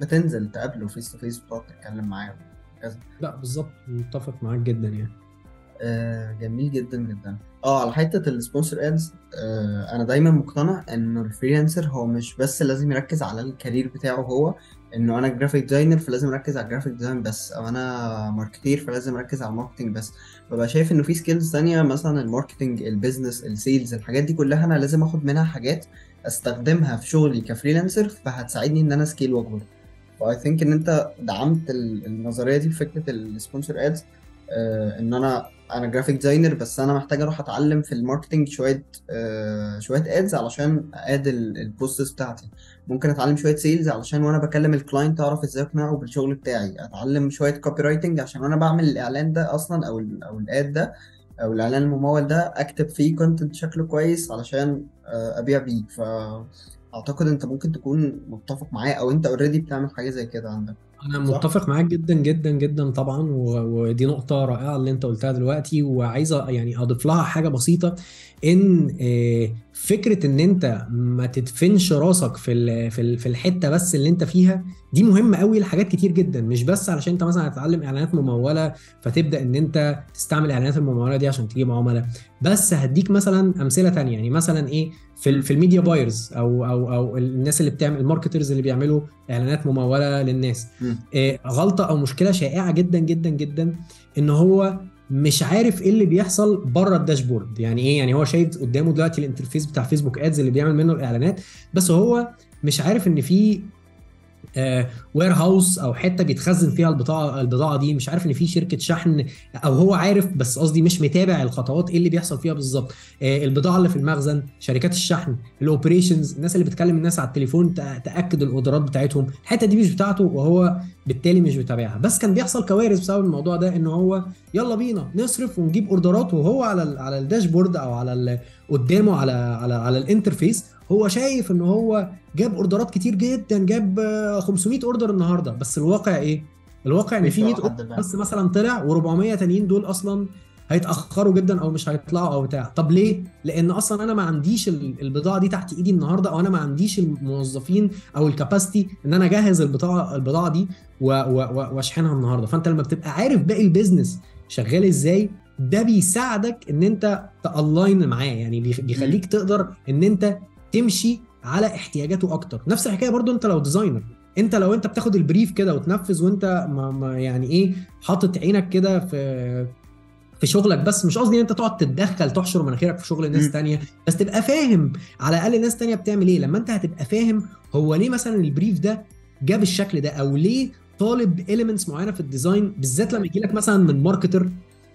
Speaker 2: بتنزل تقابله face to face وتقعد تتكلم معاه.
Speaker 3: لا بالظبط. متفق معاك جدا يعني.
Speaker 2: آه، جميل جدا جدا. آه على حتة ال sponsored ads آه أنا دايما مقتنع إنه ال freelancer هو مش بس لازم يركز على ال career بتاعه هو إنه أنا graphic designer فلازم أركز على ال graphic design بس أو أنا marketer فلازم أركز على ال marketing بس. ببقى شايف إنه في skills تانية مثلا ال marketing ال business ال sales الحاجات دي كلها أنا لازم آخد منها حاجات أستخدمها في شغلي ك freelancer فهتساعدني إن أنا scale وأكبر. ف I think إن أنت دعمت ال- النظرية دي بفكرة ال sponsored ads إن أنا أنا graphic designer بس أنا محتاج أروح أتعلم في ال marketing شوية آه شوية ads علشان ad ال posts بتاعتي. ممكن أتعلم شوية sales علشان وأنا بكلم ال client أعرف إزاي أقنعه بالشغل بتاعي. أتعلم شوية copywriting عشان وأنا بعمل الإعلان ده أصلا أو ال أو ال ad ده أو الإعلان الممول ده أكتب فيه content شكله كويس علشان آه أبيع بيه. فأعتقد أنت ممكن تكون متفق معايا أو أنت already بتعمل حاجة زي كده عندك. أنا؟
Speaker 3: متفق معاك جدا جدا جدا طبعا ودي نقطة رائعة اللي أنت قلتها دلوقتي وعايز أ- يعني أضيف لها حاجة بسيطة إن آه، فكرة إن أنت ما تدفنش راسك في في ال- في الحتة بس اللي أنت فيها دي مهمة قوي لحاجات كتير جدا مش بس علشان أنت مثلا هتتعلم إعلانات ممولة فتبدأ إن أنت تستعمل الاعلانات الممولة دي عشان تجيب عملاء بس هديك مثلا أمثلة تانية يعني مثلا إيه في في ال media buyers أو أو أو الناس اللي بتعمل ال marketers اللي بيعملوا إعلانات ممولة للناس
Speaker 2: مم.
Speaker 3: آه، غلطة أو مشكلة شائعة جدا جدا جدا إن هو مش عارف إيه اللي بيحصل بره ال dashboard. يعني إيه؟ يعني هو شايف قدامه دلوقتي ال interface بتاع Facebook Ads اللي بيعمل منه الإعلانات بس هو مش عارف إن في warehouse أو حتة بيتخزن فيها البضاعه البضاعه دي مش عارف ان في شركه شحن أو هو عارف بس قصدي مش متابع الخطوات إيه اللي بيحصل فيها بالظبط. آه، البضاعه اللي في المخزن شركات الشحن ال operations الناس اللي بتكلم الناس على التليفون تاكد ال orderات بتاعتهم. الحته دي مش بتاعته وهو بالتالي مش بيتابعها. بس كان بيحصل كوارث بسبب الموضوع ده إن هو يلا بينا نصرف ونجيب orderات وهو على ال على ال dashboard أو على قدامه على على على ال interface هو شايف إن هو جاب اوردرات كتير جدا جاب آه، 500 order النهارده بس الواقع إيه؟ الواقع
Speaker 2: إن
Speaker 3: في 100
Speaker 2: ولا حد باع.
Speaker 3: بس مثلا طلع و400 تانيين دول أصلا هيتأخروا جدا أو مش هيطلعوا أو بتاع. طب ليه؟ لأن أصلا أنا ما عنديش ال- البضاعة دي تحت إيدي النهارده أو أنا ما عنديش الموظفين أو ال capacity إن أنا أجهز البضاعه البضاعة دي وأشحنها النهارده. فأنت لما بتبقى عارف باقي ال business شغال إزاي ده بيساعدك إن أنت ت align معاه. يعني بيخ- بيخليك تقدر إن أنت تمشي على احتياجاته أكتر. نفس الحكاية برضو أنت لو designer. انت لو انت بتاخد ال brief كده وتنفذ وانت ما ما يعني إيه حاطط عينك كده في في شغلك بس مش قصدي ان انت تقعد تتدخل تحشر مناخيرك في شغل ناس. تانية بس تبقى فاهم على الأقل ناس تانية بتعمل إيه. لما انت هتبقى فاهم هو ليه مثلا ال brief ده جاب الشكل ده أو ليه طالب elements معينة في ال design بالذات لما يجي لك مثلا من marketer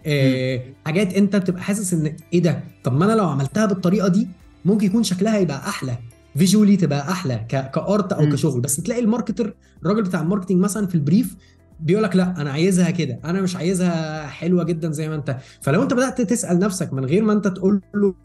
Speaker 3: آه حاجات انت بتبقى حاسس إن إيه ده؟ طب ما أنا لو عملتها بالطريقة دي ممكن يكون شكلها يبقى أحلى. visually تبقى أحلى ك art أو
Speaker 2: مم.
Speaker 3: كشغل. بس تلاقي ال marketer الراجل بتاع ال marketing مثلا في ال brief بيقول لك لأ أنا عايزها كده. أنا مش عايزها حلوة جدا زي ما أنت. فلو أنت بدأت تسأل نفسك من غير ما أنت تقول له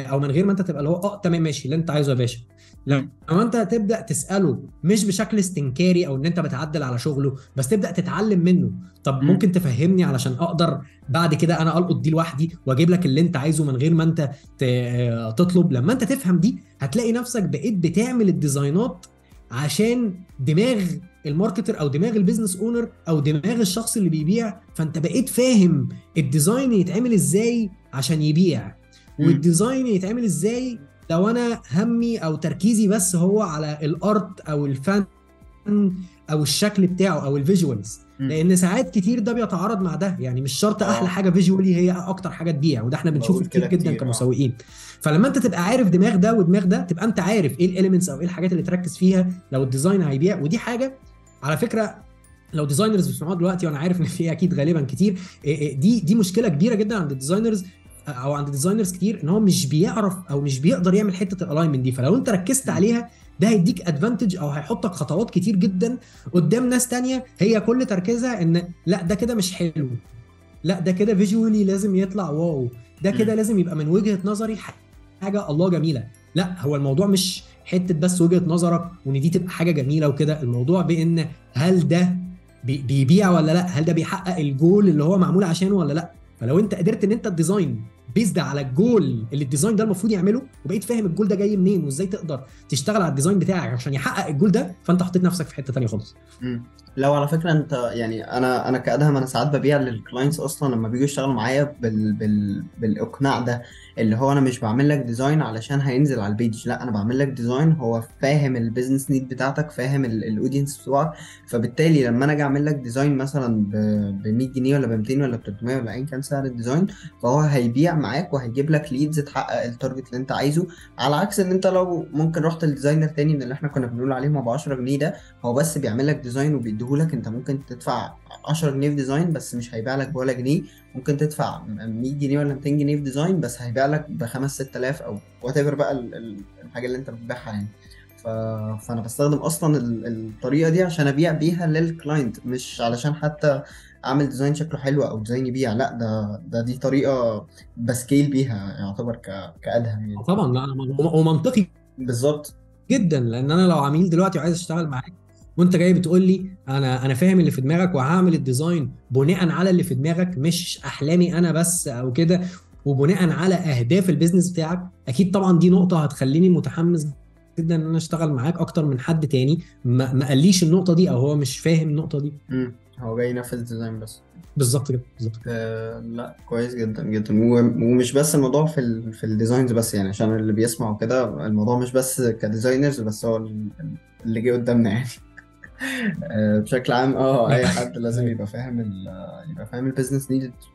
Speaker 3: أو من غير ما أنت تبقى اللي هو آه تمام ماشي اللي أنت عايزه يا باشا لما أنت تبدأ تسأله مش بشكل استنكاري أو إن أنت بتعدل على شغله بس تبدأ تتعلم منه طب
Speaker 2: مم.
Speaker 3: ممكن تفهمني علشان أقدر بعد كده أنا ألقط دي لوحدي وأجيب لك اللي أنت عايزه من غير ما أنت آه، تطلب لما أنت تفهم دي هتلاقي نفسك بقيت بتعمل ال design ات عشان دماغ ال marketer أو دماغ ال business owner أو دماغ الشخص اللي بيبيع فأنت بقيت فاهم ال design يتعمل إزاي عشان يبيع.
Speaker 2: وال
Speaker 3: design يتعمل إزاي؟ لو أنا همي أو تركيزي بس هو على ال art أو الفن أو الشكل بتاعه أو ال
Speaker 2: visuals.
Speaker 3: لأن ساعات كتير ده بيتعارض مع ده. يعني مش شرط
Speaker 2: آه.
Speaker 3: أحلى حاجة visually هي أكتر حاجة تبيع. وده إحنا بنشوفه كتير جدا
Speaker 2: آه.
Speaker 3: كمسوقين. فلما أنت تبقى عارف دماغ ده ودماغ ده تبقى أنت عارف إيه ال elements أو إيه الحاجات اللي تركز فيها لو ال design هيبيع. ودي حاجة على فكرة لو designers بيسمعوها دلوقتي وأنا عارف إن في أكيد غالبا كتير إيه إيه دي دي مشكلة كبيرة جدا عند ال designers أو عند designers كتير إن هو مش بيعرف أو مش بيقدر يعمل حتة ال alignment دي. فلو أنت ركزت عليها ده هيديك advantage أو هيحطك خطوات كتير جدا قدام ناس تانية. هي كل تركيزها إن لأ ده كده مش حلو. لأ ده كده visually لازم يطلع wow. ده كده. لازم يبقى من وجهة نظري حاجة الله جميلة. لأ هو الموضوع مش حتة بس وجهة نظرك وإن دي تبقى حاجة جميلة وكده. الموضوع بإن هل ده بي- بيبيع ولا لأ؟ هل ده بيحقق الجول اللي هو معمول عشانه ولا لأ؟ فلو أنت قدرت إن أنت ال design based على الجول اللي ال design ده المفروض يعمله وبقيت فاهم الجول ده جاي منين وازاي تقدر تشتغل على ال design بتاعك عشان يحقق الجول ده فأنت حطيت نفسك في حتة تانية خالص.
Speaker 2: لو على فكرة انت يعني أنا أنا كأدهم أنا ساعات ببيع لل clients أصلا لما بيجوا يشتغلوا معايا بال بال بالإقناع ده اللي هو أنا مش بعمل لك design علشان هينزل على ال page لا أنا بعمل لك design هو فاهم ال business need بتاعتك فاهم ال audience بتوعك فبالتالي لما أنا أجي اعمل لك design مثلا ب 100 جنيه ولا ب 200 ولا ب 300 ولا ايا كان سعر ال design فهو هيبيع معاك وهيجيب لك leads تحقق ال target اللي انت عايزه على عكس إن انت لو ممكن رحت ل designer تاني من اللي إحنا كنا بنقول عليهم ابو 10 جنيه ده هو بس بيعمل لك design وبيديهولك انت ممكن تدفع 10 جنيه في design بس مش هيبيع لك ولا جنيه. ممكن تدفع 100 جنيه ولا 200 جنيه في design بس هيبيع لك ب 5 6000 أو whatever بقى ال- ال- الحاجة اللي انت بتبيعها يعني. ف... فأنا بستخدم أصلا ال- الطريقة دي عشان أبيع بيها لل client مش علشان حتى أعمل design شكله حلو أو design يبيع لأ ده ده دي طريقة ب scale بيها يعتبر ك... كأدهم يعني.
Speaker 3: طبعا لا ومنطقي
Speaker 2: بالظبط.
Speaker 3: جدا لأن أنا لو عميل دلوقتي وعايز أشتغل معاك وانت جاي بتقول لي أنا أنا فاهم اللي في دماغك وهعمل ال design بناء على اللي في دماغك مش أحلامي أنا بس أو كده وبناء على أهداف ال business بتاعك. أكيد طبعا دي نقطة هتخليني متحمس جدا إن أنا أشتغل معاك أكتر من حد تاني. ما ما قاليش النقطة دي أو هو مش فاهم النقطة دي.
Speaker 2: مم. هو جاي ينفذ design بس.
Speaker 3: بالظبط كده بالظبط
Speaker 2: آه لا كويس جدا جدا. ومش بس الموضوع في ال في ال designs بس يعني عشان اللي بيسمعوا كده الموضوع مش بس ك designers بس هو ال- اللي جه قدامنا يعني. بشكل عام آه أي حد لازم يبقى فاهم ال يبقى فاهم ال business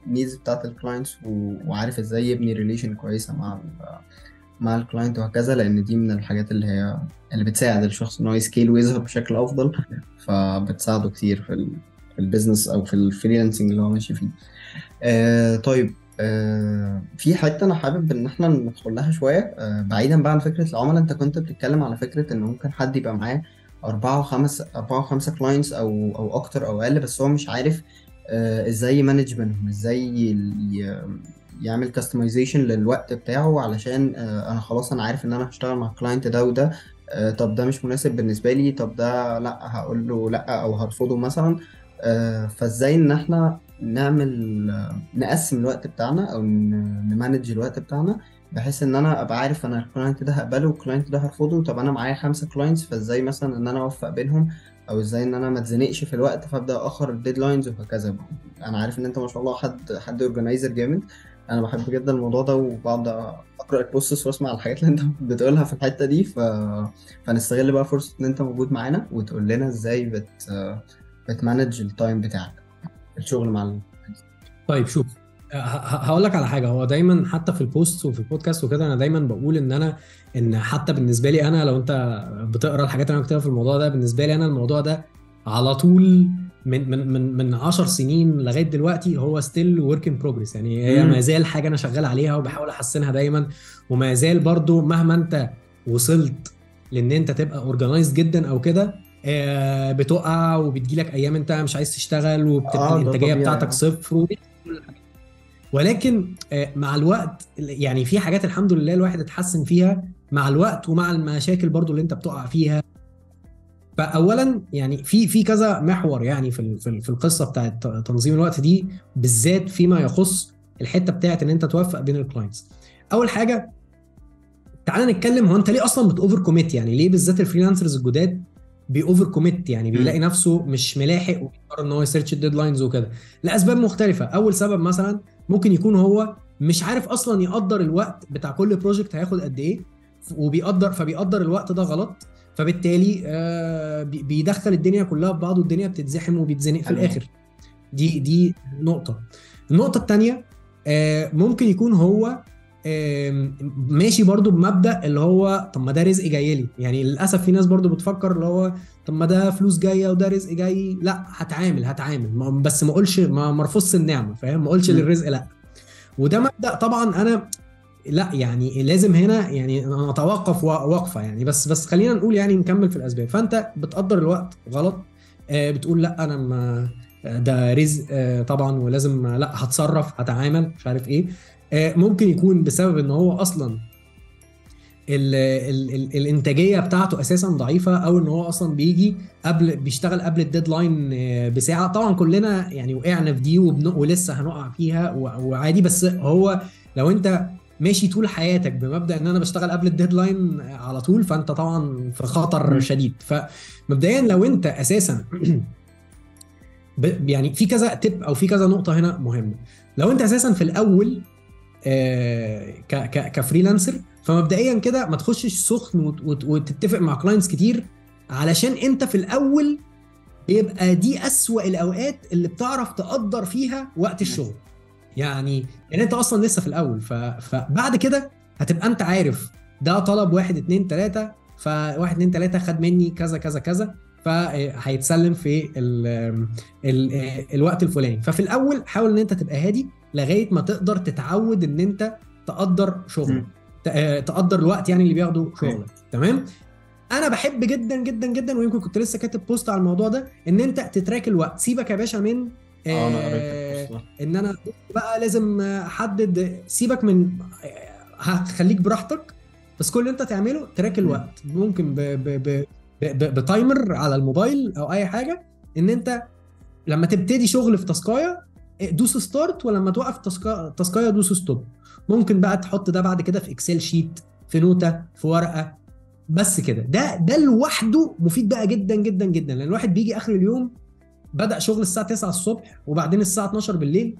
Speaker 2: needs بتاعت ال clients وعارف إزاي يبني relation كويسة مع مع ال client وهكذا لأن دي من الحاجات اللي هي اللي بتساعد الشخص إن هو ي scale ويظهر بشكل أفضل فبتساعده كتير في في ال business أو في ال freelancing اللي هو ماشي فيه. آه طيب آه في حتة أنا حابب إن إحنا ندخل لها شوية آه بعيدا بقى عن فكرة العملاء أنت كنت بتتكلم على فكرة إن ممكن حد يبقى معاه أربعة وخمس أربعة وخمسة clients أو أو أكتر أو أقل بس هو مش عارف آه إزاي ي manage بينهم إزاي يعمل customization للوقت بتاعه علشان آه أنا خلاص أنا عارف إن أنا هشتغل مع ال client ده وده آه طب ده مش مناسب بالنسبة لي طب ده لأ هقول له لأ أو هرفضه مثلا. فإزاي إن إحنا نعمل نقسم الوقت بتاعنا أو ن manage الوقت بتاعنا بحيث إن أنا أبقى عارف أنا ال client ده هقبله وال client ده هرفضه طب أنا معايا خمسة clients فإزاي مثلا إن أنا أوفق بينهم؟ أو إزاي إن أنا ما اتزنقش في الوقت فأبدأ اخر ال deadlines وهكذا. أنا عارف إن أنت ما شاء الله حد حد organizer جامد. أنا بحب جدا الموضوع ده وبقعد أقرأ ال posts وأسمع الحاجات اللي أنت بتقولها في الحتة دي. ف... فنستغل بقى فرصة إن أنت موجود معانا وتقول لنا إزاي بت بت manage ال time بتاعك الشغل مع.
Speaker 3: طيب شوف. هقول لك على حاجة هو دايما حتى في ال post وفي البودكاست وكده أنا دايما بقول إن أنا إن حتى بالنسبة لي أنا لو أنت بتقرأ الحاجات اللي أنا كاتبها في الموضوع ده بالنسبة لي أنا الموضوع ده على طول من من من من 10 سنين لغاية دلوقتي هو still work in progress يعني هي. ما زال حاجة أنا شغال عليها وبحاول أحسنها دايما وما زال برضو مهما أنت وصلت لإن أنت تبقى organized جدا أو كده آه، بتقع وبتجيلك أيام أنت مش عايز تشتغل وبتبقى
Speaker 2: آه، الإنتاجية
Speaker 3: بتاعتك. صفر وبت- كل الحاجات دي. ولكن آه، مع الوقت يعني في حاجات الحمد لله الواحد اتحسن فيها مع الوقت ومع المشاكل برضو اللي انت بتقع فيها. فاولا يعني في في كذا محور يعني في في ال- في القصة بتاعت تنظيم الوقت دي بالذات فيما يخص الحتة بتاعت إن أنت توفق بين ال clients أول حاجة تعال نتكلم هو أنت ليه أصلا بت overcommit يعني ليه بالذات ال freelancers الجداد بي overcommit يعني بيلاقي نفسه مش ملاحق وبيقرر إن هو يسيرش ال deadlines وكده. لأسباب مختلفة. أول سبب مثلا ممكن يكون هو مش عارف أصلا يقدر الوقت بتاع كل project هياخد قد إيه وبيقدر فبيقدر الوقت ده غلط. فبالتالي آه، بي- بيدخل الدنيا كلها في بعض والدنيا بتتزحم وبيتزنق في. الآخر. دي دي نقطة. النقطة الثانية ممكن يكون هو ماشي برضو بمبدأ اللي هو طب ما ده رزق جاي لي. يعني للأسف في ناس برضو بتفكر اللي هو طب ما ده فلوس جاية وده رزق جاي لا هتعامل هتعامل. بس ما اقولش ما مرفضش النعمة فاهم؟ ما اقولش. للرزق لا. وده مبدأ طبعا أنا لا يعني لازم هنا يعني نتوقف وقفة يعني. بس بس خلينا نقول يعني نكمل في الأسباب. فأنت بتقدر الوقت غلط آه، بتقول لا أنا ما ده رزق آه، طبعا ولازم لا هتصرف هتعامل مش عارف إيه. آه، ممكن يكون بسبب إن هو أصلا ال ال ال الإنتاجية بتاعته أساسا ضعيفة أو إن هو أصلا بيجي قبل بيشتغل قبل ال deadline بساعة. طبعا كلنا يعني وقعنا في دي ولسه هنقع فيها وعادي. بس هو لو أنت ماشي طول حياتك بمبدأ إن أنا بشتغل قبل ال deadline على طول فأنت طبعا في خطر شديد. فمبدئيا لو أنت أساسا يعني في كذا tip أو في كذا نقطة هنا مهمة. لو أنت أساسا في الأول آه ك freelancer. فمبدئيا كده ما تخشش سخن وتتفق مع clients كتير علشان انت في الأول يبقى دي أسوأ الأوقات اللي بتعرف تقدر فيها وقت الشغل. يعني يعني انت أصلا لسه في الأول. فبعد كده هتبقى انت عارف ده طلب واحد اتنين تلاتة فواحد اتنين تلاتة خد مني كذا كذا كذا فهيتسلم في ال ال الوقت الفلاني. ففي الأول حاول إن انت تبقى هادي لغاية ما تقدر تتعود إن أنت تقدر شغلك. آه، تقدر الوقت يعني اللي بياخده شغلك. تمام؟ أنا بحب جدا جدا جدا ويمكن كنت لسه كاتب post على الموضوع ده إن أنت ت track الوقت. سيبك يا باشا من
Speaker 2: آه أنا قريت
Speaker 3: إن أنا بقى لازم أحدد سيبك من هخليك براحتك بس كل اللي أنت تعمله track الوقت. ممكن ب ب ب ب timer على الموبايل أو أي حاجة إن أنت لما تبتدي شغل في تاسكاية دوس start ولما توقف تاسكاية دوس stop. ممكن بقى تحط ده بعد كده في Excel sheet في نوتة في ورقة. بس كده. ده ده لوحده مفيد بقى جدا جدا جدا. لأن الواحد بيجي آخر اليوم بدأ شغل الساعة 9 الصبح وبعدين الساعة 12 بالليل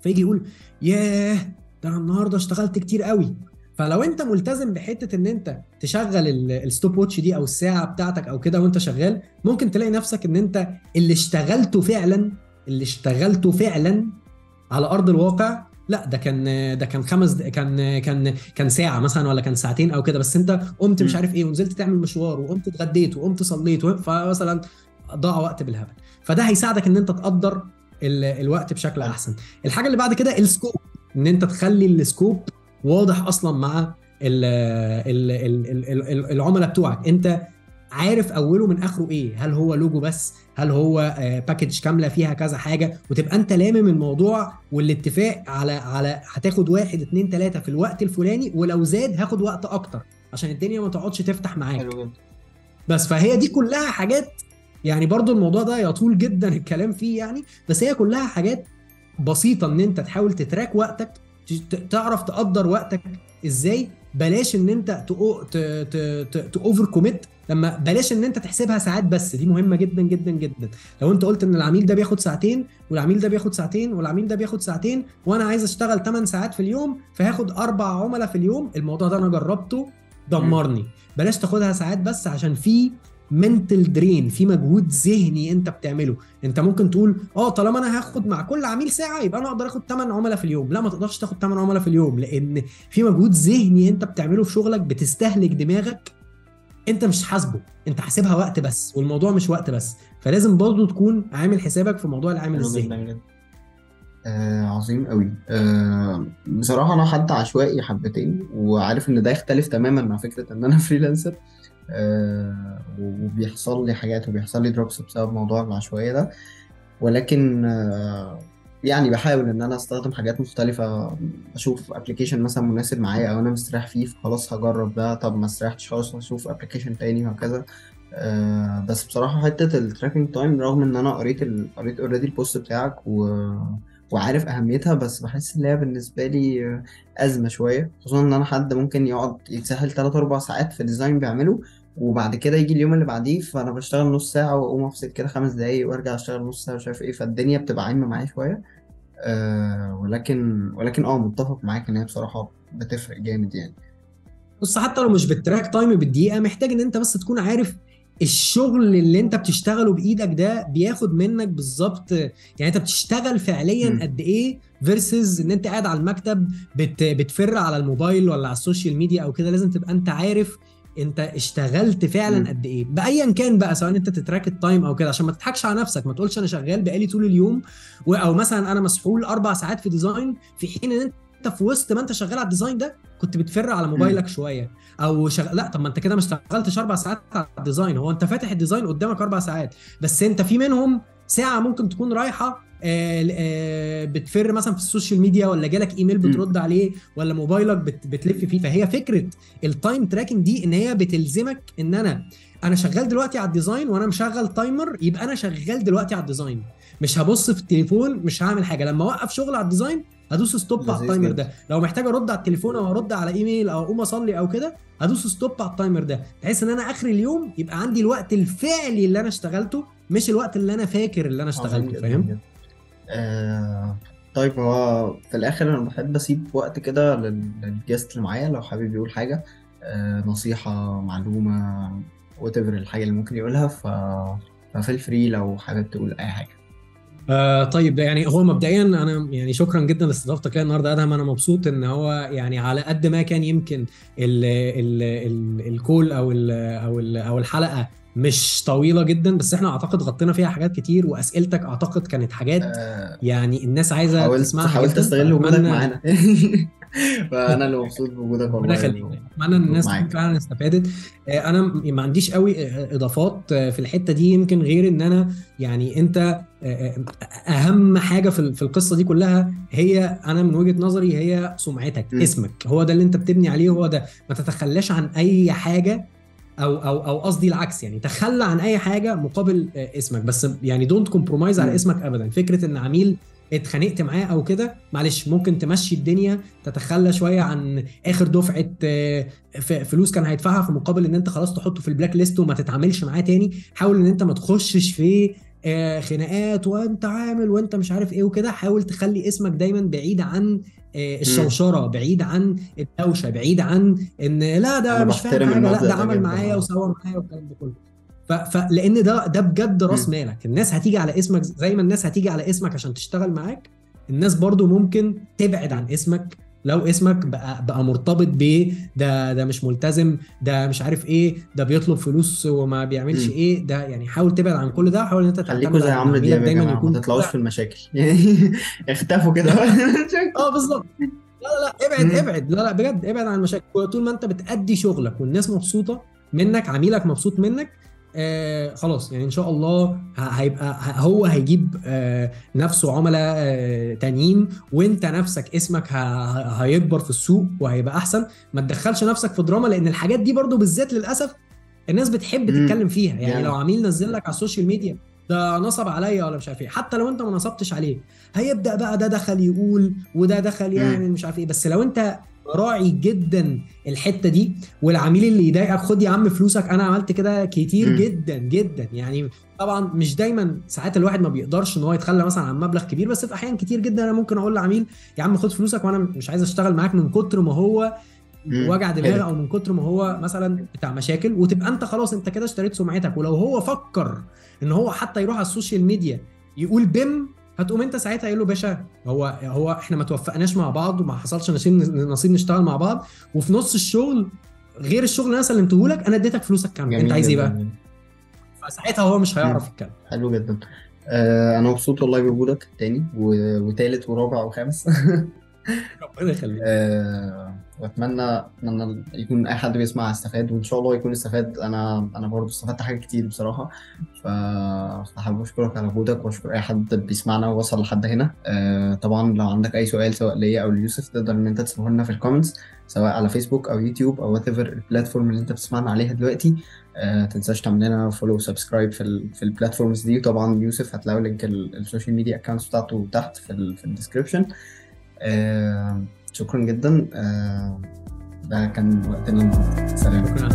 Speaker 3: فيجي يقول ياه ده أنا النهارده اشتغلت كتير قوي. فلو أنت ملتزم بحتة إن أنت تشغل ال stopwatch دي أو الساعة بتاعتك أو كده وأنت شغال ممكن تلاقي نفسك إن أنت اللي اشتغلته فعلا اللي اشتغلته فعلا على أرض الواقع لا ده كان ده كان خمس كان كان كان ساعة مثلا ولا كان ساعتين أو كده بس أنت قمت مش عارف إيه ونزلت تعمل مشوار وقمت اتغديت وقمت صليت فمثلا ضاع وقت بالهبل. فده هيساعدك إن أنت تقدر الوقت بشكل أحسن. الحاجة اللي بعد كده السكوب إن أنت تخلي السكوب واضح أصلا مع العملاء بتوعك. أنت عارف أوله من آخره إيه؟ هل هو لوجو بس؟ هل هو باكج كاملة فيها كذا حاجة؟ وتبقى أنت لامم الموضوع والاتفاق على على هتاخد واحد اتنين تلاتة في الوقت الفلاني ولو زاد هاخد وقت أكتر عشان الدنيا ما تقعدش تفتح معاك. حلو جدا. بس فهي دي كلها حاجات يعني برضو الموضوع ده يطول جدا الكلام فيه يعني بس هي كلها حاجات بسيطة إن أنت تحاول تتراك وقتك تعرف تقدر وقتك إزاي بلاش ان انت ت overcommit لما بلاش ان انت تحسبها ساعات بس دي مهمة جدا جدا جدا. لو انت قلت إن العميل ده بياخد ساعتين والعميل ده بياخد ساعتين والعميل ده بياخد ساعتين وأنا عايز أشتغل 8 ساعات في اليوم فهاخد أربع عملاء في اليوم الموضوع ده أنا جربته دمرني. بلاش تاخدها ساعات بس عشان في mental drain في مجهود ذهني انت بتعمله. انت ممكن تقول آه طالما أنا هاخد مع كل عميل ساعة يبقى أنا أقدر آخد 8 عملاء في اليوم. لا ما تقدرش تاخد 8 عملاء في اليوم لأن في مجهود ذهني انت بتعمله في شغلك بتستهلك دماغك انت مش حاسبه. انت حاسبها وقت بس والموضوع مش وقت بس. فلازم برضه تكون عامل حسابك في موضوع العامل الذهني.
Speaker 2: آه عظيم قوي. آه بصراحة أنا حد عشوائي حبتين وعارف إن ده يختلف تماما مع فكرة إن أنا freelancer وبيحصل لي حاجات وبيحصل لي drops بسبب موضوع العشوائية ده ولكن آه يعني بحاول إن أنا أستخدم حاجات مختلفة أشوف application مثلا مناسب معايا أو أنا مستريح فيه فخلاص هجرب ده طب ما استريحتش خلاص أشوف application تاني وهكذا آه بس بصراحة حتة ال tracking time رغم إن أنا قريت. قريت already ال post بتاعك و... وعارف أهميتها بس بحس إن هي بالنسبة لي أزمة شوية خصوصا إن أنا حد ممكن يقعد يتسحل 3 4 ساعات في design بيعمله وبعد كده يجي اليوم اللي بعديه فأنا بشتغل نص ساعة وأقوم أفصل كده خمس دقايق وأرجع أشتغل نص ساعة مش عارف إيه فالدنيا بتبقى عايمة معايا شوية. آه ولكن ولكن آه متفق معاك إن هي بصراحة بتفرق جامد يعني.
Speaker 3: بص حتى لو مش بال track time بالدقيقة محتاج إن أنت بس تكون عارف الشغل اللي انت بتشتغله بإيدك ده بياخد منك بالظبط يعني انت بتشتغل فعليا قد إيه versus إن انت قاعد على المكتب بت بتفر على الموبايل ولا على ال social media أو كده لازم تبقى انت عارف انت اشتغلت فعلا. قد إيه بايا كان بقى سواء انت ت track ال time أو كده عشان ما تضحكش على نفسك ما تقولش أنا شغال بقالي طول اليوم أو مثلا أنا مسحول أربع ساعات في design في حين إن انت في وسط ما انت شغال على ال design ده كنت بتفر على موبايلك شوية. أو شغ... لا طب ما انت كده ما اشتغلتش أربع ساعات على ال design. هو انت فاتح ال design قدامك أربع ساعات. بس انت في منهم ساعة ممكن تكون رايحة آه، آه، بتفر مثلا في ال social media ولا جالك
Speaker 2: إيميل.
Speaker 3: بترد عليه ولا موبايلك بت... بتلف فيه. فهي فكرة ال time tracking دي إن هي بتلزمك إن أنا أنا شغال دلوقتي على ال design وأنا مشغل timer يبقى أنا شغال دلوقتي على ال design. مش هبص في التليفون مش هعمل حاجة. لما أوقف شغل على ال design هدوس stop على ال
Speaker 2: timer.
Speaker 3: ده لو محتاج ارد على التليفون أو ارد على ايميل أو اقوم اصلي أو كده هدوس stop على ال timer ده بحيث ان أنا اخر اليوم يبقى عندي الوقت الفعلي اللي أنا اشتغلته مش الوقت اللي أنا فاكر اللي
Speaker 2: أنا
Speaker 3: اشتغلته فاهم.
Speaker 2: آه طيب هو في الآخر أنا بحب أسيب وقت كده لل- لل guest اللي معايا لو حابب يقول حاجة آه نصيحة معلومة وات الحاجة اللي ممكن يقولها ف ف feel free لو حابب تقول أي حاجة
Speaker 3: آه طيب يعني هو مبدئيا أنا يعني شكرا جدا لاستضافتك ليا النهارده ادهم أنا مبسوط إن هو يعني على قد ما كان يمكن ال ال ال ال call أو ال أو ال أو الحلقة مش طويلة جدا بس إحنا أعتقد غطينا فيها حاجات كتير وأسئلتك أعتقد كانت حاجات
Speaker 2: آه
Speaker 3: يعني الناس عايزة
Speaker 2: حاولت
Speaker 3: تسمعها
Speaker 2: حاولت استغل وجودك معانا. فأنا اللي مبسوط بوجودك
Speaker 3: ربنا
Speaker 2: والله
Speaker 3: يخليك. أتمنى إن الناس فعلا استفادت. آه، أنا ما عنديش قوي آه، إضافات آه، في الحتة دي. يمكن غير إن أنا يعني أنت أهم حاجة في ال- في القصة دي كلها هي أنا من وجهة نظري هي سمعتك
Speaker 2: م.
Speaker 3: اسمك. هو ده اللي أنت بتبني عليه هو ده. ما تتخلاش عن أي حاجة أو أو أو قصدي العكس يعني. تخلى عن أي حاجة مقابل اسمك. بس يعني don't compromise على. اسمك ابدا. فكرة إن عميل اتخانقت معاه أو كده معلش ممكن تمشي الدنيا تتخلى شوية عن آخر دفعة آه، فلوس كان هيدفعها في مقابل إن أنت خلاص تحطه في البلاك ليست وما تتعاملش معاه تاني. حاول إن أنت ما تخشش في آه، خناقات وأنت عامل وأنت مش عارف إيه وكده. حاول تخلي اسمك دايما بعيد عن آه، الشوشرة بعيد عن الدوشة بعيد عن إن لا ده مش فاهم حاجة لا ده عمل. معايا وسوى معايا والكلام ده كله. ف... ف... لأن ده ده بجد راس
Speaker 2: م.
Speaker 3: مالك. الناس هتيجي على اسمك زي ما الناس هتيجي على اسمك عشان تشتغل معاك الناس برضو ممكن تبعد عن اسمك. لو اسمك بقى بقى مرتبط ب ده ده مش ملتزم ده مش عارف إيه ده بيطلب فلوس وما بيعملش
Speaker 2: م.
Speaker 3: إيه ده يعني حاول تبعد عن كل ده حاول إن انت
Speaker 2: خليكوا زي عمرو دياب يا
Speaker 3: دايما يكون
Speaker 2: ما تطلعوش في المشاكل. يعني اختفوا كده.
Speaker 3: آه بالظبط. لا لا ابعد
Speaker 2: مم.
Speaker 3: ابعد. لا لا بجد ابعد عن المشاكل. طول ما انت بتأدي شغلك والناس مبسوطة منك عميلك مبسوط منك آه خلاص يعني إن شاء الله هيبقى هو هيجيب آه نفسه عملاء آه تانيين وإنت نفسك اسمك هيكبر في السوق وهيبقى أحسن ما تدخلش نفسك في دراما لأن الحاجات دي برضو بالذات للأسف الناس بتحب
Speaker 2: مم.
Speaker 3: تتكلم فيها يعني
Speaker 2: يعني.
Speaker 3: لو عميل نزل لك على ال social media ده نصب عليا ولا مش عارف إيه حتى لو أنت ما نصبتش عليه هيبدأ بقى ده دخل يقول وده دخل يعمل مش عارف إيه بس لو أنت راعي جدا الحتة دي والعميل اللي يضايقك خد يا عم فلوسك أنا عملت كده كتير
Speaker 2: مم.
Speaker 3: جدا جدا يعني طبعا مش دايما ساعات الواحد ما بيقدرش إن هو يتخلى مثلا عن مبلغ كبير بس في أحيان كتير جدا أنا ممكن أقول لعميل يا عم خد فلوسك وأنا مش عايز أشتغل معاك من كتر ما هو. وجع دماغ. أو من كتر ما هو مثلا بتاع مشاكل وتبقى أنت خلاص أنت كده اشتريت سمعتك ولو هو فكر إن هو حتى يروح على ال social media يقول بم هتقوم انت ساعتها قايل له باشا هو هو إحنا ما توفقناش مع بعض وما حصلش نصيب نصيب نشتغل مع بعض وفي نص الشغل غير الشغل اللي أنا سلمته لك أنا اديتك فلوسك كاملة. انت عايز
Speaker 2: إيه.
Speaker 3: بقى؟ فساعتها هو مش هيعرف يتكلم.
Speaker 2: حلو جدا. آه أنا مبسوط والله بوجودك تاني وتالت ورابع وخامس.
Speaker 3: ربنا يخليك.
Speaker 2: آه واتمنى اتمنى يكون أي حد بيسمع استفاد وإن شاء الله يكون استفاد أنا أنا برضه استفدت حاجات كتير بصراحة. فحابب أشكرك على وجودك وأشكر أي حد بيسمعنا ووصل لحد هنا. آه طبعا لو عندك أي سؤال سواء ليا أو ليوسف تقدر إن أنت تسيبه لنا في ال comments سواء على فيسبوك أو يوتيوب أو whatever ال platform اللي أنت بتسمعنا عليها دلوقتي. آه تنساش تعمل لنا follow و subscribe في في ال platforms دي. وطبعا يوسف هتلاقوا link ال- ال social media accounts بتاعته تحت في في ال description آه شكرا جدا. آه ده كان وقتنا النهارده. سلام.
Speaker 3: شكرا.